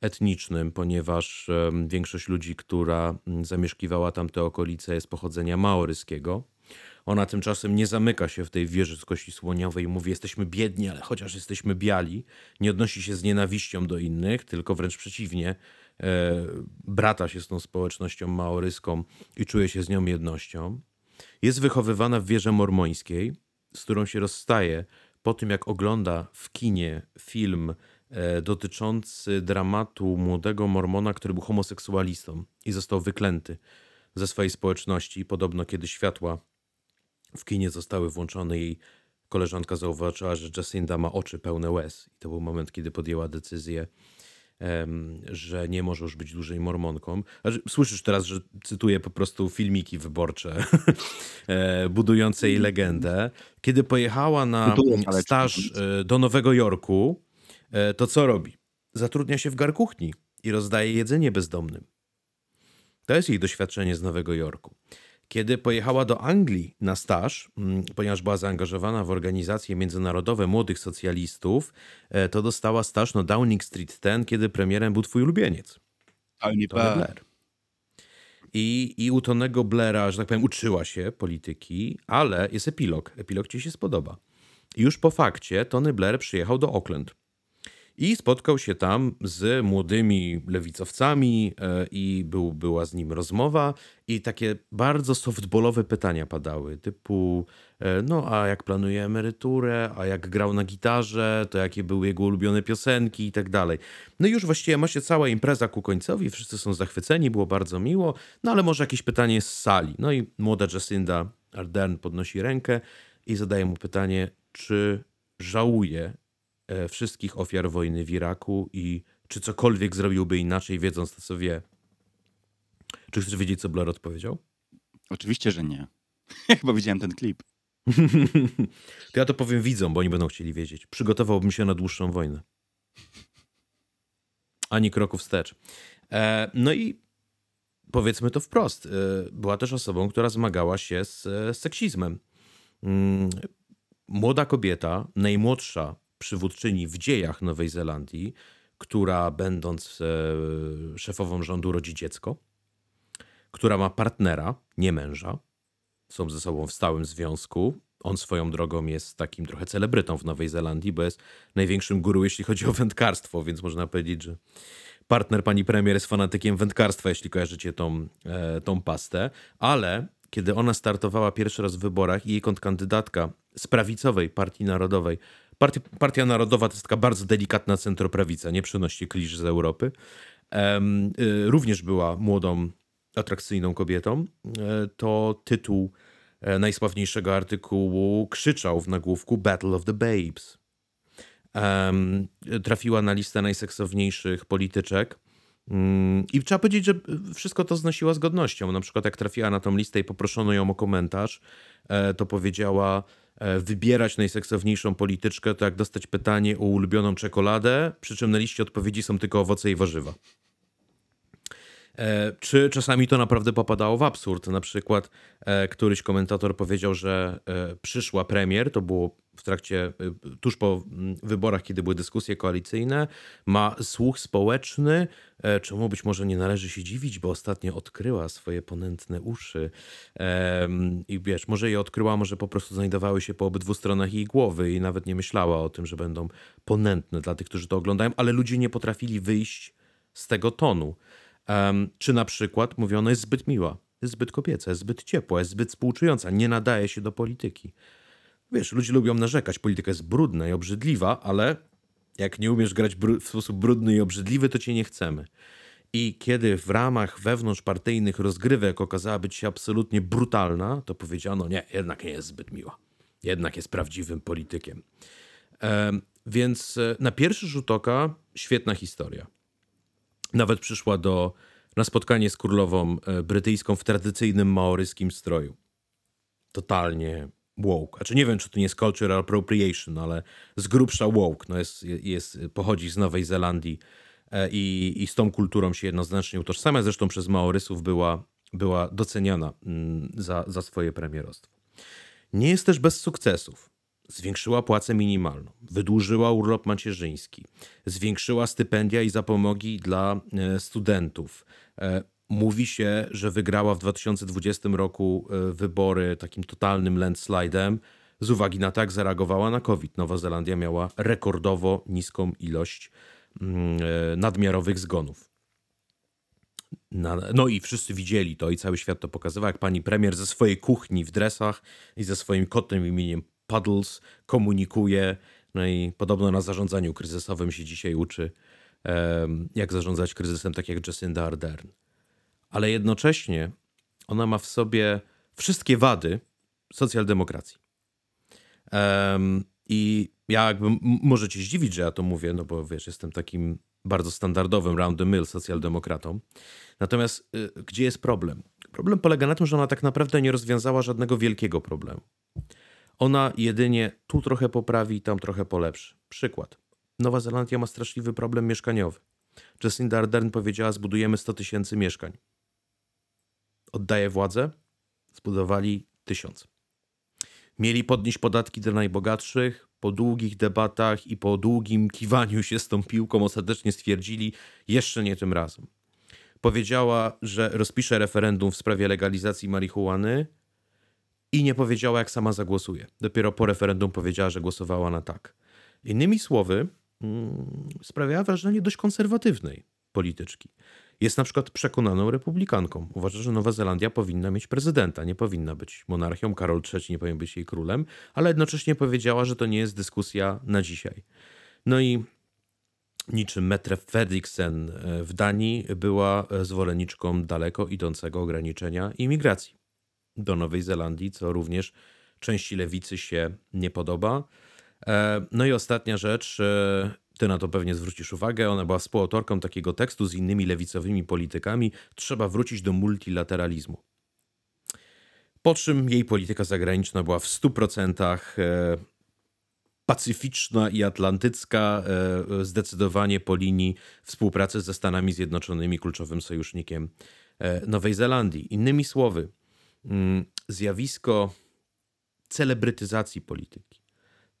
etnicznym, ponieważ większość ludzi, która mm, zamieszkiwała tamte okolice, jest pochodzenia maoryskiego. Ona tymczasem nie zamyka się w tej wieży z kości słoniowej i mówi: Jesteśmy biedni, ale chociaż jesteśmy biali. Nie odnosi się z nienawiścią do innych, tylko wręcz przeciwnie. E, brata się z tą społecznością maoryską i czuje się z nią jednością. Jest wychowywana w wieży mormońskiej, z którą się rozstaje po tym, jak ogląda w kinie film e, dotyczący dramatu młodego mormona, który był homoseksualistą i został wyklęty ze swojej społeczności. Podobno, kiedy światła w kinie zostały włączone, jej koleżanka zauważyła, że Jacinda ma oczy pełne łez. I to był moment, kiedy podjęła decyzję że nie może już być dłużej mormonką. Słyszysz teraz, że cytuję po prostu filmiki wyborcze e, budujące jej legendę. Kiedy pojechała na staż e, do Nowego Jorku, e, to co robi? Zatrudnia się w garkuchni i rozdaje jedzenie bezdomnym. To jest jej doświadczenie z Nowego Jorku. Kiedy pojechała do Anglii na staż, mm, ponieważ była zaangażowana w organizacje międzynarodowe młodych socjalistów, e, to dostała staż na Downing Street 10, kiedy premierem był twój ulubieniec, Tony Blair. I, I u Tonego Blaira, że tak powiem, uczyła się polityki, ale jest epilog. Epilog ci się spodoba. Już po fakcie Tony Blair przyjechał do Auckland. I spotkał się tam z młodymi lewicowcami e, i był, była z nim rozmowa i takie bardzo softballowe pytania padały, typu e, no a jak planuje emeryturę, a jak grał na gitarze, to jakie były jego ulubione piosenki i tak dalej. No i już właściwie ma się cała impreza ku końcowi, wszyscy są zachwyceni, było bardzo miło, no ale może jakieś pytanie z sali. No i młoda Jacinda Ardern podnosi rękę i zadaje mu pytanie, czy żałuje wszystkich ofiar wojny w Iraku i czy cokolwiek zrobiłby inaczej, wiedząc to, co wie. Czy chcesz wiedzieć, co Blair odpowiedział? Oczywiście, że nie. Chyba widziałem ten klip. To ja to powiem widzom, bo oni będą chcieli wiedzieć. Przygotowałbym się na dłuższą wojnę. Ani kroku wstecz. E, no i powiedzmy to wprost. E, była też osobą, która zmagała się z e, seksizmem. Mm, Młoda kobieta, najmłodsza przywódczyni w dziejach Nowej Zelandii, która będąc e, szefową rządu rodzi dziecko, która ma partnera, nie męża, są ze sobą w stałym związku. On swoją drogą jest takim trochę celebrytą w Nowej Zelandii, bo jest największym guru, jeśli chodzi o wędkarstwo, więc można powiedzieć, że partner pani premier jest fanatykiem wędkarstwa, jeśli kojarzycie tą, e, tą pastę. Ale kiedy ona startowała pierwszy raz w wyborach i jej kontrkandydatka z prawicowej Partii Narodowej, Partia, Partia Narodowa to jest taka bardzo delikatna centroprawica, nie przynosi klisz z Europy, y, również była młodą, atrakcyjną kobietą, e, to tytuł e, najsławniejszego artykułu krzyczał w nagłówku Battle of the Babes. Trafiła na listę najseksowniejszych polityczek. Mm, I trzeba powiedzieć, że wszystko to znosiła z godnością. Na przykład, jak trafiła na tą listę i poproszono ją o komentarz, e, to powiedziała: e, Wybierać najseksowniejszą polityczkę to jak dostać pytanie o ulubioną czekoladę, przy czym na liście odpowiedzi są tylko owoce i warzywa. E, Czy czasami to naprawdę popadało w absurd? Na przykład e, któryś komentator powiedział, że e, przyszła premier, to było w trakcie, tuż po mm, wyborach, kiedy były dyskusje koalicyjne, ma słuch społeczny, czemu być może nie należy się dziwić, bo ostatnio odkryła swoje ponętne uszy. Em, I wiesz, może je odkryła, może po prostu znajdowały się po obydwu stronach jej głowy i nawet nie myślała o tym, że będą ponętne dla tych, którzy to oglądają, ale ludzie nie potrafili wyjść z tego tonu. Em, czy na przykład mówiono jest zbyt miła, jest zbyt kobieca, jest zbyt ciepła, jest zbyt współczująca, nie nadaje się do polityki. Wiesz, ludzie lubią narzekać, polityka jest brudna i obrzydliwa, ale jak nie umiesz grać w sposób brudny i obrzydliwy, to cię nie chcemy. I kiedy w ramach wewnątrzpartyjnych rozgrywek okazała być się absolutnie brutalna, to powiedziano, nie, jednak nie jest zbyt miła. Jednak jest prawdziwym politykiem. Em, więc e, na pierwszy rzut oka świetna historia. Nawet przyszła do, na spotkanie z królową e, brytyjską w tradycyjnym maoryskim stroju. Totalnie woke. Znaczy nie wiem, czy to nie jest cultural appropriation, ale z grubsza woke. No jest, jest, pochodzi z Nowej Zelandii e, i, i z tą kulturą się jednoznacznie utożsamia. Zresztą przez Maorysów była, była doceniana mm, za, za swoje premierostwo. Nie jest też bez sukcesów. Zwiększyła płacę minimalną, wydłużyła urlop macierzyński, zwiększyła stypendia i zapomogi dla e, studentów. E, Mówi się, że wygrała w 2020 roku e, wybory takim totalnym landslidem z uwagi na to, jak zareagowała na COVID. Nowa Zelandia miała rekordowo niską ilość mm, nadmiarowych zgonów. No i wszyscy widzieli to i cały świat to pokazywał, jak pani premier ze swojej kuchni w dresach i ze swoim kotem imieniem Puddles komunikuje. No i podobno na zarządzaniu kryzysowym się dzisiaj uczy, jak zarządzać kryzysem, tak jak Jacinda Ardern. Ale jednocześnie ona ma w sobie wszystkie wady socjaldemokracji. Em, I ja jakby może cię zdziwić, że ja to mówię, no bo wiesz, jestem takim bardzo standardowym round the mill socjaldemokratą. Natomiast y, gdzie jest problem? Problem polega na tym, że ona tak naprawdę nie rozwiązała żadnego wielkiego problemu. Ona jedynie tu trochę poprawi, tam trochę polepszy. Przykład. Nowa Zelandia ma straszliwy problem mieszkaniowy. Jacinda Ardern powiedziała, zbudujemy 100 tysięcy mieszkań. Oddaje władzę, zbudowali tysiąc. Mieli podnieść podatki dla najbogatszych. Po długich debatach i po długim kiwaniu się z tą piłką ostatecznie stwierdzili, jeszcze nie tym razem. Powiedziała, że rozpisze referendum w sprawie legalizacji marihuany i nie powiedziała, jak sama zagłosuje. Dopiero po referendum powiedziała, że głosowała na tak. Innymi słowy, mm, sprawiała wrażenie dość konserwatywnej polityczki. Jest na przykład przekonaną republikanką. Uważa, że Nowa Zelandia powinna mieć prezydenta, nie powinna być monarchią. Karol III nie powinien być jej królem, ale jednocześnie powiedziała, że to nie jest dyskusja na dzisiaj. No i niczym Mette Frederiksen w Danii była zwolenniczką daleko idącego ograniczenia imigracji do Nowej Zelandii, co również części lewicy się nie podoba. E, No i ostatnia rzecz, e, ty na to pewnie zwrócisz uwagę, ona była współautorką takiego tekstu z innymi lewicowymi politykami, trzeba wrócić do multilateralizmu. Po czym jej polityka zagraniczna była w 100% e, pacyficzna i atlantycka, zdecydowanie po linii współpracy ze Stanami Zjednoczonymi, kluczowym sojusznikiem Nowej Zelandii. Innymi słowy, zjawisko celebrytyzacji polityki.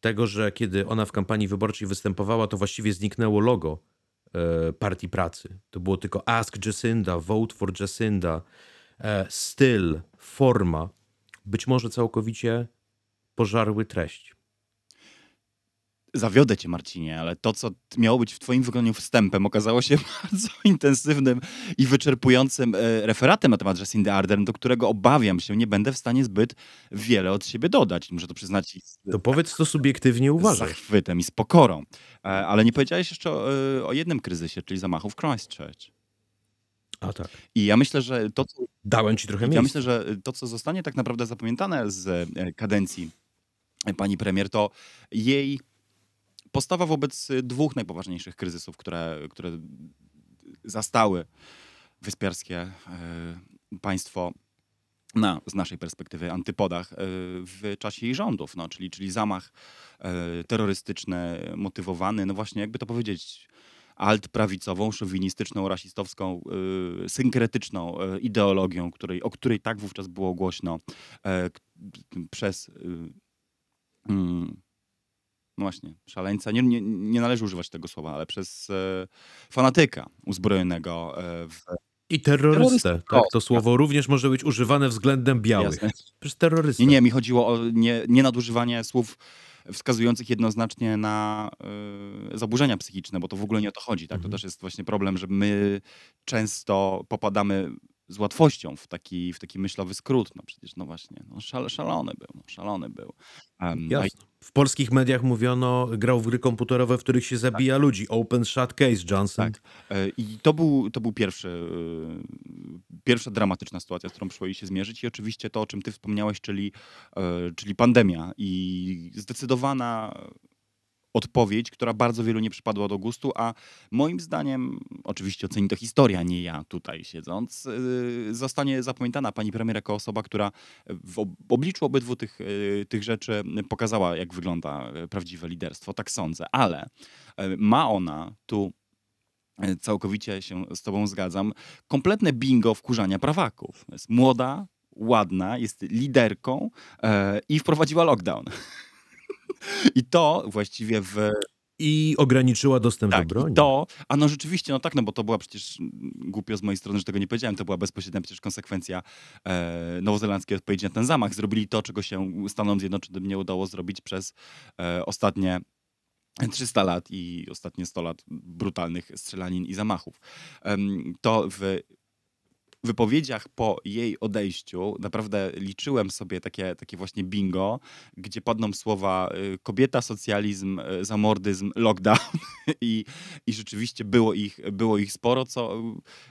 Tego, że kiedy ona w kampanii wyborczej występowała, to właściwie zniknęło logo e, Partii Pracy. To było tylko Ask Jacinda, Vote for Jacinda. E, styl, forma być może całkowicie pożarły treść. Zawiodę cię, Marcinie, ale to, co miało być w twoim wykonaniu wstępem, okazało się bardzo intensywnym i wyczerpującym e, referatem na temat Jacindy Ardern, do którego obawiam się, nie będę w stanie zbyt wiele od siebie dodać. Muszę to przyznać z, To powiedz, co subiektywnie z uważasz. zachwytem i z pokorą. E, Ale nie powiedziałeś jeszcze o, e, o jednym kryzysie, czyli zamachu w Christchurch. A tak. I ja myślę, że to, co Dałem ci trochę Ja miejsca. myślę, że to, co zostanie tak naprawdę zapamiętane z kadencji pani premier, to jej postawa wobec dwóch najpoważniejszych kryzysów, które, które zastały wyspiarskie e, państwo na, z naszej perspektywy, antypodach e, w czasie jej rządów, no, czyli, czyli zamach terrorystyczny, motywowany, no właśnie, jakby to powiedzieć, altprawicową, szowinistyczną, rasistowską, y, synkretyczną y, ideologią, której, o której tak wówczas było głośno przez y, mm, no właśnie, szaleńca, nie, nie, nie należy używać tego słowa, ale przez e, fanatyka uzbrojonego e, w I terrorystę. Tak, to słowo również może być używane względem białych. Jasne. Przecież terrorystę. Nie, nie, mi chodziło o nie, nie nadużywanie słów wskazujących jednoznacznie na y, zaburzenia psychiczne, bo to w ogóle nie o to chodzi. Tak? To Mhm. też jest właśnie problem, że my często popadamy z łatwością w taki, w taki myślowy skrót. No przecież, no właśnie, no szal, szalony był, no szalony był. A Jasne. W polskich mediach mówiono, grał w gry komputerowe, w których się zabija ludzi. Open shut case, Johnson. Tak. E, I to był, to był pierwszy, y, pierwsza dramatyczna sytuacja, z którą przyszło jej się zmierzyć. I oczywiście to, o czym ty wspomniałeś, czyli, e, czyli pandemia i zdecydowana odpowiedź, która bardzo wielu nie przypadła do gustu, a moim zdaniem, oczywiście oceni to historia, nie ja tutaj siedząc, y, zostanie zapamiętana pani premier jako osoba, która w ob- obliczu obydwu tych, y, tych rzeczy pokazała, jak wygląda y, prawdziwe liderstwo. Tak sądzę, ale ma ona tu całkowicie się z tobą zgadzam, kompletne bingo wkurzania prawaków. Jest młoda, ładna, jest liderką i wprowadziła lockdown. I to właściwie w I ograniczyła dostęp tak, do broni. i to, a no rzeczywiście, no tak, no bo to była przecież mm, głupio z mojej strony, że tego nie powiedziałem, to była bezpośrednia przecież konsekwencja e, nowozelandzkiej odpowiedzi na ten zamach. Zrobili to, czego się Stanom Zjednoczonym nie udało zrobić przez e, ostatnie 300 lat i ostatnie 100 lat brutalnych strzelanin i zamachów. To w wypowiedziach po jej odejściu naprawdę liczyłem sobie takie, takie właśnie bingo, gdzie padną słowa y, kobieta, socjalizm, y, zamordyzm, lockdown i, i rzeczywiście było ich, było ich sporo, co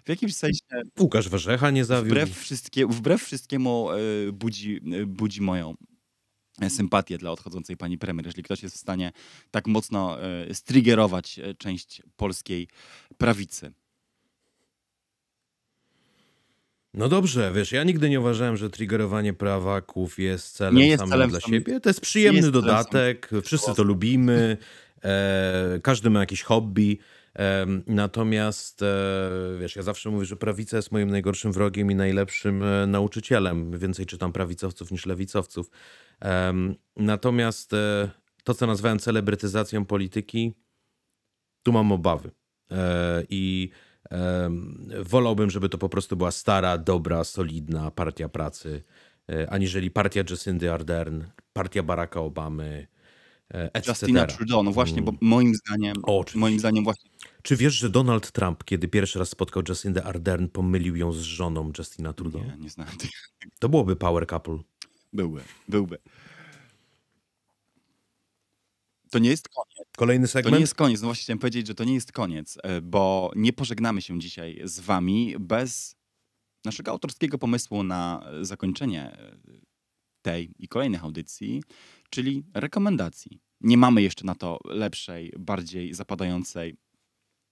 w jakimś sensie Łukasz Warzecha nie zawiódł. wbrew, wszystkie, wbrew wszystkiemu y, budzi, budzi moją e, sympatię dla odchodzącej pani premier, jeżeli ktoś jest w stanie tak mocno striggerować e, część polskiej prawicy. No dobrze, wiesz, ja nigdy nie uważałem, że triggerowanie prawaków jest celem Nie jest samym celem dla samym- siebie. To jest przyjemny jest dodatek, wszyscy to lubimy, e, każdy ma jakieś hobby. E, natomiast e, wiesz, ja zawsze mówię, że prawica jest moim najgorszym wrogiem i najlepszym e, nauczycielem. Więcej czytam prawicowców niż lewicowców. Em, natomiast e, to, co nazwałem celebrytyzacją polityki, tu mam obawy. E, I wolałbym, żeby to po prostu była stara, dobra, solidna partia pracy, e, aniżeli partia Jacindy Ardern, partia Baracka Obamy, e, etc. Justina Trudeau, no właśnie, bo Mm. moim zdaniem, O, moim zdaniem właśnie Czy wiesz, że Donald Trump, kiedy pierwszy raz spotkał Jacindę Ardern, pomylił ją z żoną Justina Trudeau? nie, nie tych. To byłoby power couple. Byłby, byłby. To nie jest koniec. Kolejny To segment? nie jest koniec. No właśnie chciałem powiedzieć, że to nie jest koniec, e, bo nie pożegnamy się dzisiaj z wami bez naszego autorskiego pomysłu na e, zakończenie e, tej i kolejnych audycji, czyli rekomendacji. Nie mamy jeszcze na to lepszej, bardziej zapadającej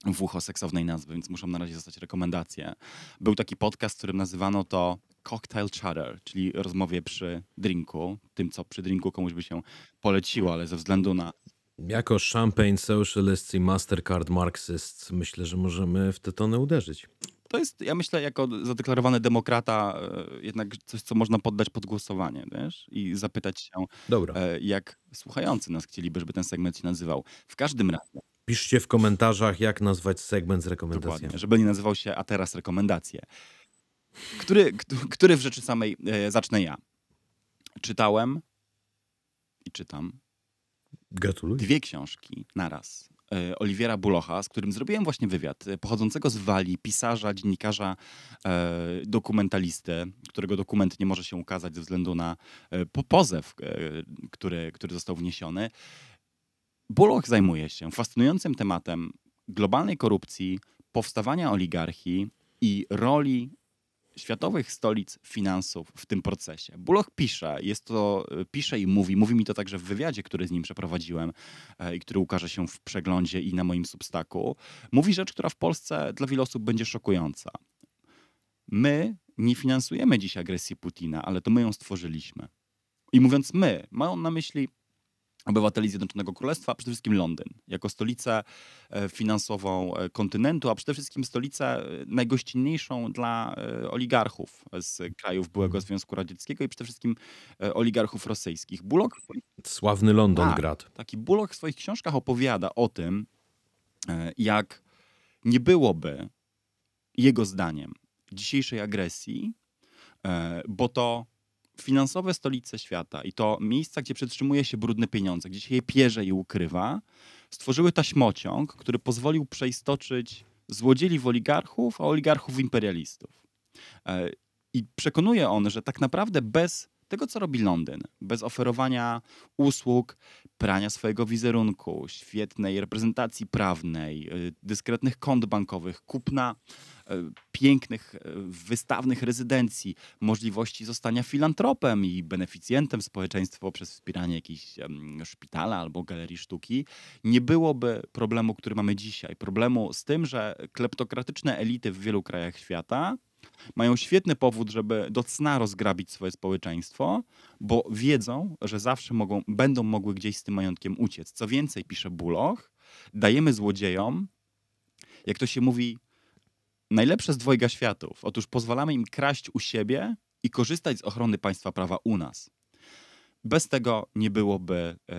w ucho seksownej nazwy, więc muszą na razie zostać rekomendacje. Był taki podcast, w którym nazywano to cocktail chatter, czyli rozmowie przy drinku, tym co przy drinku komuś by się poleciło, ale ze względu na Jako Champagne Socialists i Mastercard Marxists myślę, że możemy w te tony uderzyć. To jest, ja myślę, jako zadeklarowany demokrata, e, jednak coś, co można poddać pod głosowanie, wiesz? I zapytać się, Dobra. e, jak słuchający nas chcieliby, żeby ten segment się nazywał. W każdym razie, Piszcie w komentarzach, jak nazwać segment z rekomendacjami. dokładnie, żeby nie nazywał się A teraz rekomendacje. Który, któ- który w rzeczy samej e, zacznę ja. Czytałem i czytam Gratuluję. dwie książki naraz. e, Oliwiera Bulocha, z którym zrobiłem właśnie wywiad, e, pochodzącego z Walii, pisarza, dziennikarza, e, dokumentalisty, którego dokument nie może się ukazać ze względu na e, po- pozew, e, który, który został wniesiony. Buloch zajmuje się fascynującym tematem globalnej korupcji, powstawania oligarchii i roli światowych stolic finansów w tym procesie. Buloch pisze, jest to, e, pisze i mówi, mówi mi to także w wywiadzie, który z nim przeprowadziłem e, i który ukaże się w przeglądzie i na moim substaku. Mówi rzecz, która w Polsce dla wielu osób będzie szokująca. My nie finansujemy dziś agresji Putina, ale to my ją stworzyliśmy. I mówiąc my, mają na myśli obywateli Zjednoczonego Królestwa, a przede wszystkim Londyn, jako stolicę e, finansową e, kontynentu, a przede wszystkim stolicę e, najgościnniejszą dla oligarchów z krajów byłego Związku Radzieckiego i przede wszystkim oligarchów rosyjskich. Swoich Sławny London Tak. Grad. Taki Bullock w swoich książkach opowiada o tym, jak nie byłoby jego zdaniem dzisiejszej agresji, bo to finansowe stolice świata i to miejsca, gdzie przetrzymuje się brudne pieniądze, gdzie się je pierze i ukrywa, stworzyły taśmociąg, który pozwolił przeistoczyć złodziei w oligarchów, a oligarchów w imperialistów. E, I przekonuje on, że tak naprawdę bez tego, co robi Londyn, bez oferowania usług, prania swojego wizerunku, świetnej reprezentacji prawnej, y, dyskretnych kont bankowych, kupna y, pięknych, y, wystawnych rezydencji, możliwości zostania filantropem i beneficjentem społeczeństwa poprzez wspieranie jakichś em, szpitala albo galerii sztuki, nie byłoby problemu, który mamy dzisiaj. Problemu z tym, że kleptokratyczne elity w wielu krajach świata mają świetny powód, żeby do cna rozgrabić swoje społeczeństwo, bo wiedzą, że zawsze mogą, będą mogły gdzieś z tym majątkiem uciec. Co więcej, pisze Buloch, dajemy złodziejom, jak to się mówi, najlepsze z dwojga światów. Otóż pozwalamy im kraść u siebie i korzystać z ochrony państwa prawa u nas. Bez tego nie byłoby e,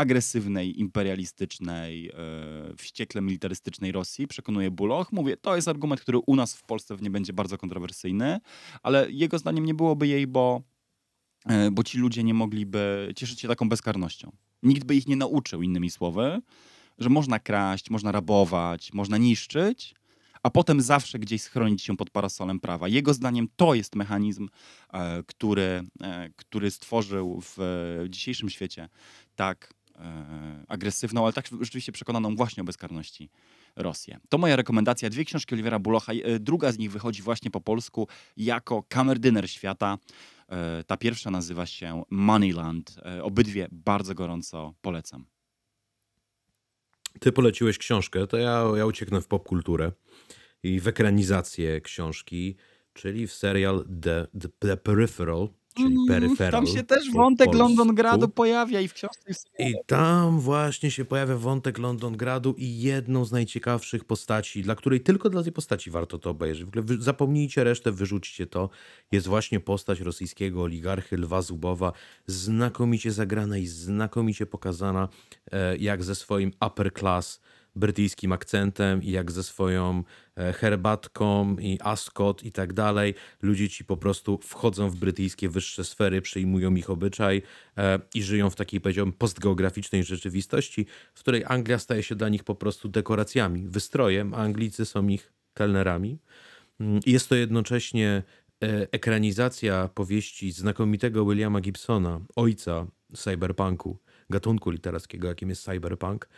agresywnej, imperialistycznej, e, wściekle militarystycznej Rosji, przekonuje Buloch. Mówię, to jest argument, który u nas w Polsce nie będzie bardzo kontrowersyjny, ale jego zdaniem nie byłoby jej, bo, e, bo ci ludzie nie mogliby cieszyć się taką bezkarnością. Nikt by ich nie nauczył, innymi słowy, że można kraść, można rabować, można niszczyć, a potem zawsze gdzieś schronić się pod parasolem prawa. Jego zdaniem to jest mechanizm, e, który, który stworzył w dzisiejszym świecie tak agresywną, ale tak rzeczywiście przekonaną właśnie o bezkarności Rosję. To moja rekomendacja. Dwie książki Olivera Bulocha. E, Druga z nich wychodzi właśnie po polsku jako kamerdyner świata. E, Ta pierwsza nazywa się Moneyland. E, Obydwie bardzo gorąco polecam. Ty poleciłeś książkę, to ja, ja ucieknę w popkulturę i w ekranizację książki, czyli w serial The, The, The Peripheral, czyli Peripheral. Mm, Tam się też wątek. Londongradu pojawia i w książce i w. I tam właśnie się pojawia wątek Londongradu i jedną z najciekawszych postaci, dla której tylko dla tej postaci warto to obejrzeć. W ogóle zapomnijcie resztę, wyrzućcie to. Jest właśnie postać rosyjskiego oligarchy Lwa Zubowa, znakomicie zagrana i znakomicie pokazana, e, jak ze swoim upper class brytyjskim akcentem i jak ze swoją e, herbatką i ascot i tak dalej. Ludzie ci po prostu wchodzą w brytyjskie wyższe sfery, przyjmują ich obyczaj e, i żyją w takiej, powiedziałbym, postgeograficznej rzeczywistości, w której Anglia staje się dla nich po prostu dekoracjami, wystrojem, a Anglicy są ich kelnerami. Mm, Jest to jednocześnie e, ekranizacja powieści znakomitego Williama Gibsona, ojca cyberpunku, gatunku literackiego, jakim jest cyberpunk,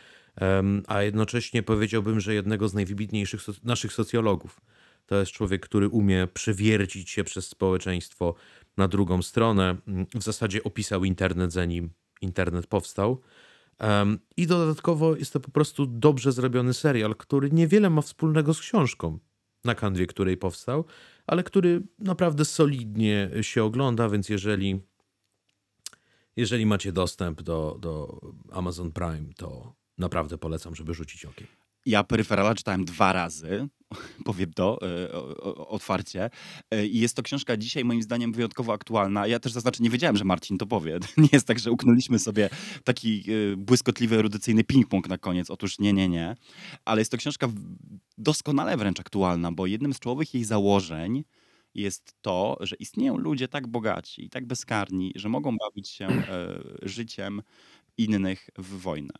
a jednocześnie powiedziałbym, że jednego z najwybitniejszych soc- naszych socjologów. To jest człowiek, który umie przewiercić się przez społeczeństwo na drugą stronę. Mm, W zasadzie opisał internet, zanim internet powstał. I dodatkowo jest to po prostu dobrze zrobiony serial, który niewiele ma wspólnego z książką, na kanwie której powstał, ale który naprawdę solidnie się ogląda, więc jeżeli, jeżeli macie dostęp do, do Amazon Prime, to naprawdę polecam, żeby rzucić okiem. Ja Peryferala czytałem dwa razy, powiem to e, otwarcie. E, I jest to książka dzisiaj moim zdaniem wyjątkowo aktualna. Ja też zaznaczę, nie wiedziałem, że Marcin to powie. Nie jest tak, że uknęliśmy sobie taki e, błyskotliwy, erudycyjny ping-pong na koniec. Otóż nie, nie, nie. Ale jest to książka doskonale wręcz aktualna, bo jednym z czołowych jej założeń jest to, że istnieją ludzie tak bogaci i tak bezkarni, że mogą bawić się życiem innych w wojnę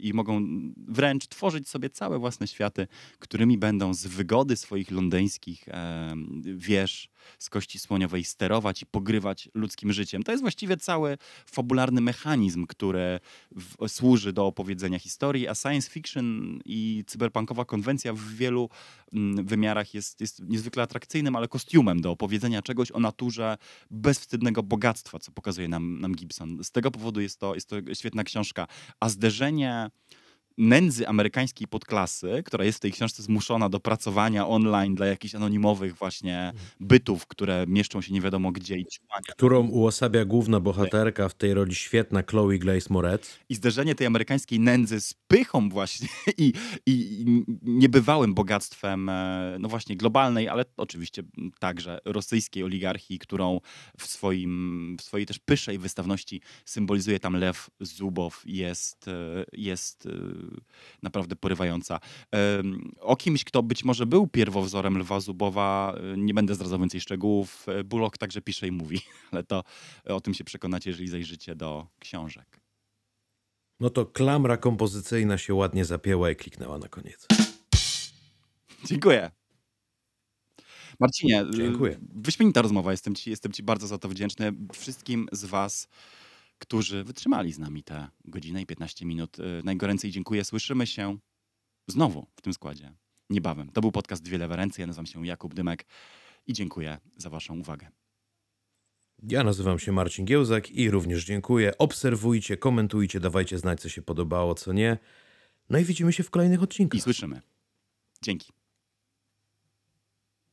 i mogą wręcz tworzyć sobie całe własne światy, którymi będą z wygody swoich londyńskich e, wież z kości słoniowej sterować i pogrywać ludzkim życiem. To jest właściwie cały fabularny mechanizm, który w, służy do opowiedzenia historii, a science fiction i cyberpunkowa konwencja w wielu mm, wymiarach jest, jest niezwykle atrakcyjnym, ale kostiumem do opowiedzenia czegoś o naturze bezwstydnego bogactwa, co pokazuje nam, nam Gibson. Z tego powodu jest to, jest to świetna książka. A zderzenie nędzy amerykańskiej podklasy, która jest w tej książce zmuszona do pracowania online dla jakichś anonimowych właśnie bytów, które mieszczą się nie wiadomo gdzie i. Którą uosabia główna bohaterka w tej roli świetna Chloe Glaze Moretz. I zderzenie tej amerykańskiej nędzy z pychą właśnie i, i, i niebywałym bogactwem, e, no właśnie globalnej, ale oczywiście także rosyjskiej oligarchii, którą w, swoim, w swojej też pysze i wystawności symbolizuje tam Lew Zubow, jest, e, jest e, naprawdę porywająca. O kimś, kto być może był pierwowzorem Lwa Zubowa, e, nie będę zdradzał więcej szczegółów. E, Bullock także pisze i mówi, ale to e, o tym się przekonacie, jeżeli zajrzycie do książek. No to klamra kompozycyjna się ładnie zapięła i kliknęła na koniec. Dziękuję. Marcinie, Dziękuję. wyśmienita rozmowa. Jestem ci, jestem ci bardzo za to wdzięczny. Wszystkim z Was, którzy wytrzymali z nami te godzinę i 15 minut. y, Najgoręcej dziękuję. Słyszymy się znowu w tym składzie niebawem. To był podcast Dwie Lewe Ręce. Ja nazywam się Jakub Dymek i dziękuję za Waszą uwagę. Ja nazywam się Marcin Giełzak i również dziękuję. Obserwujcie, komentujcie, dawajcie znać, co się podobało, co nie. No i widzimy się w kolejnych odcinkach. I słyszymy. Dzięki.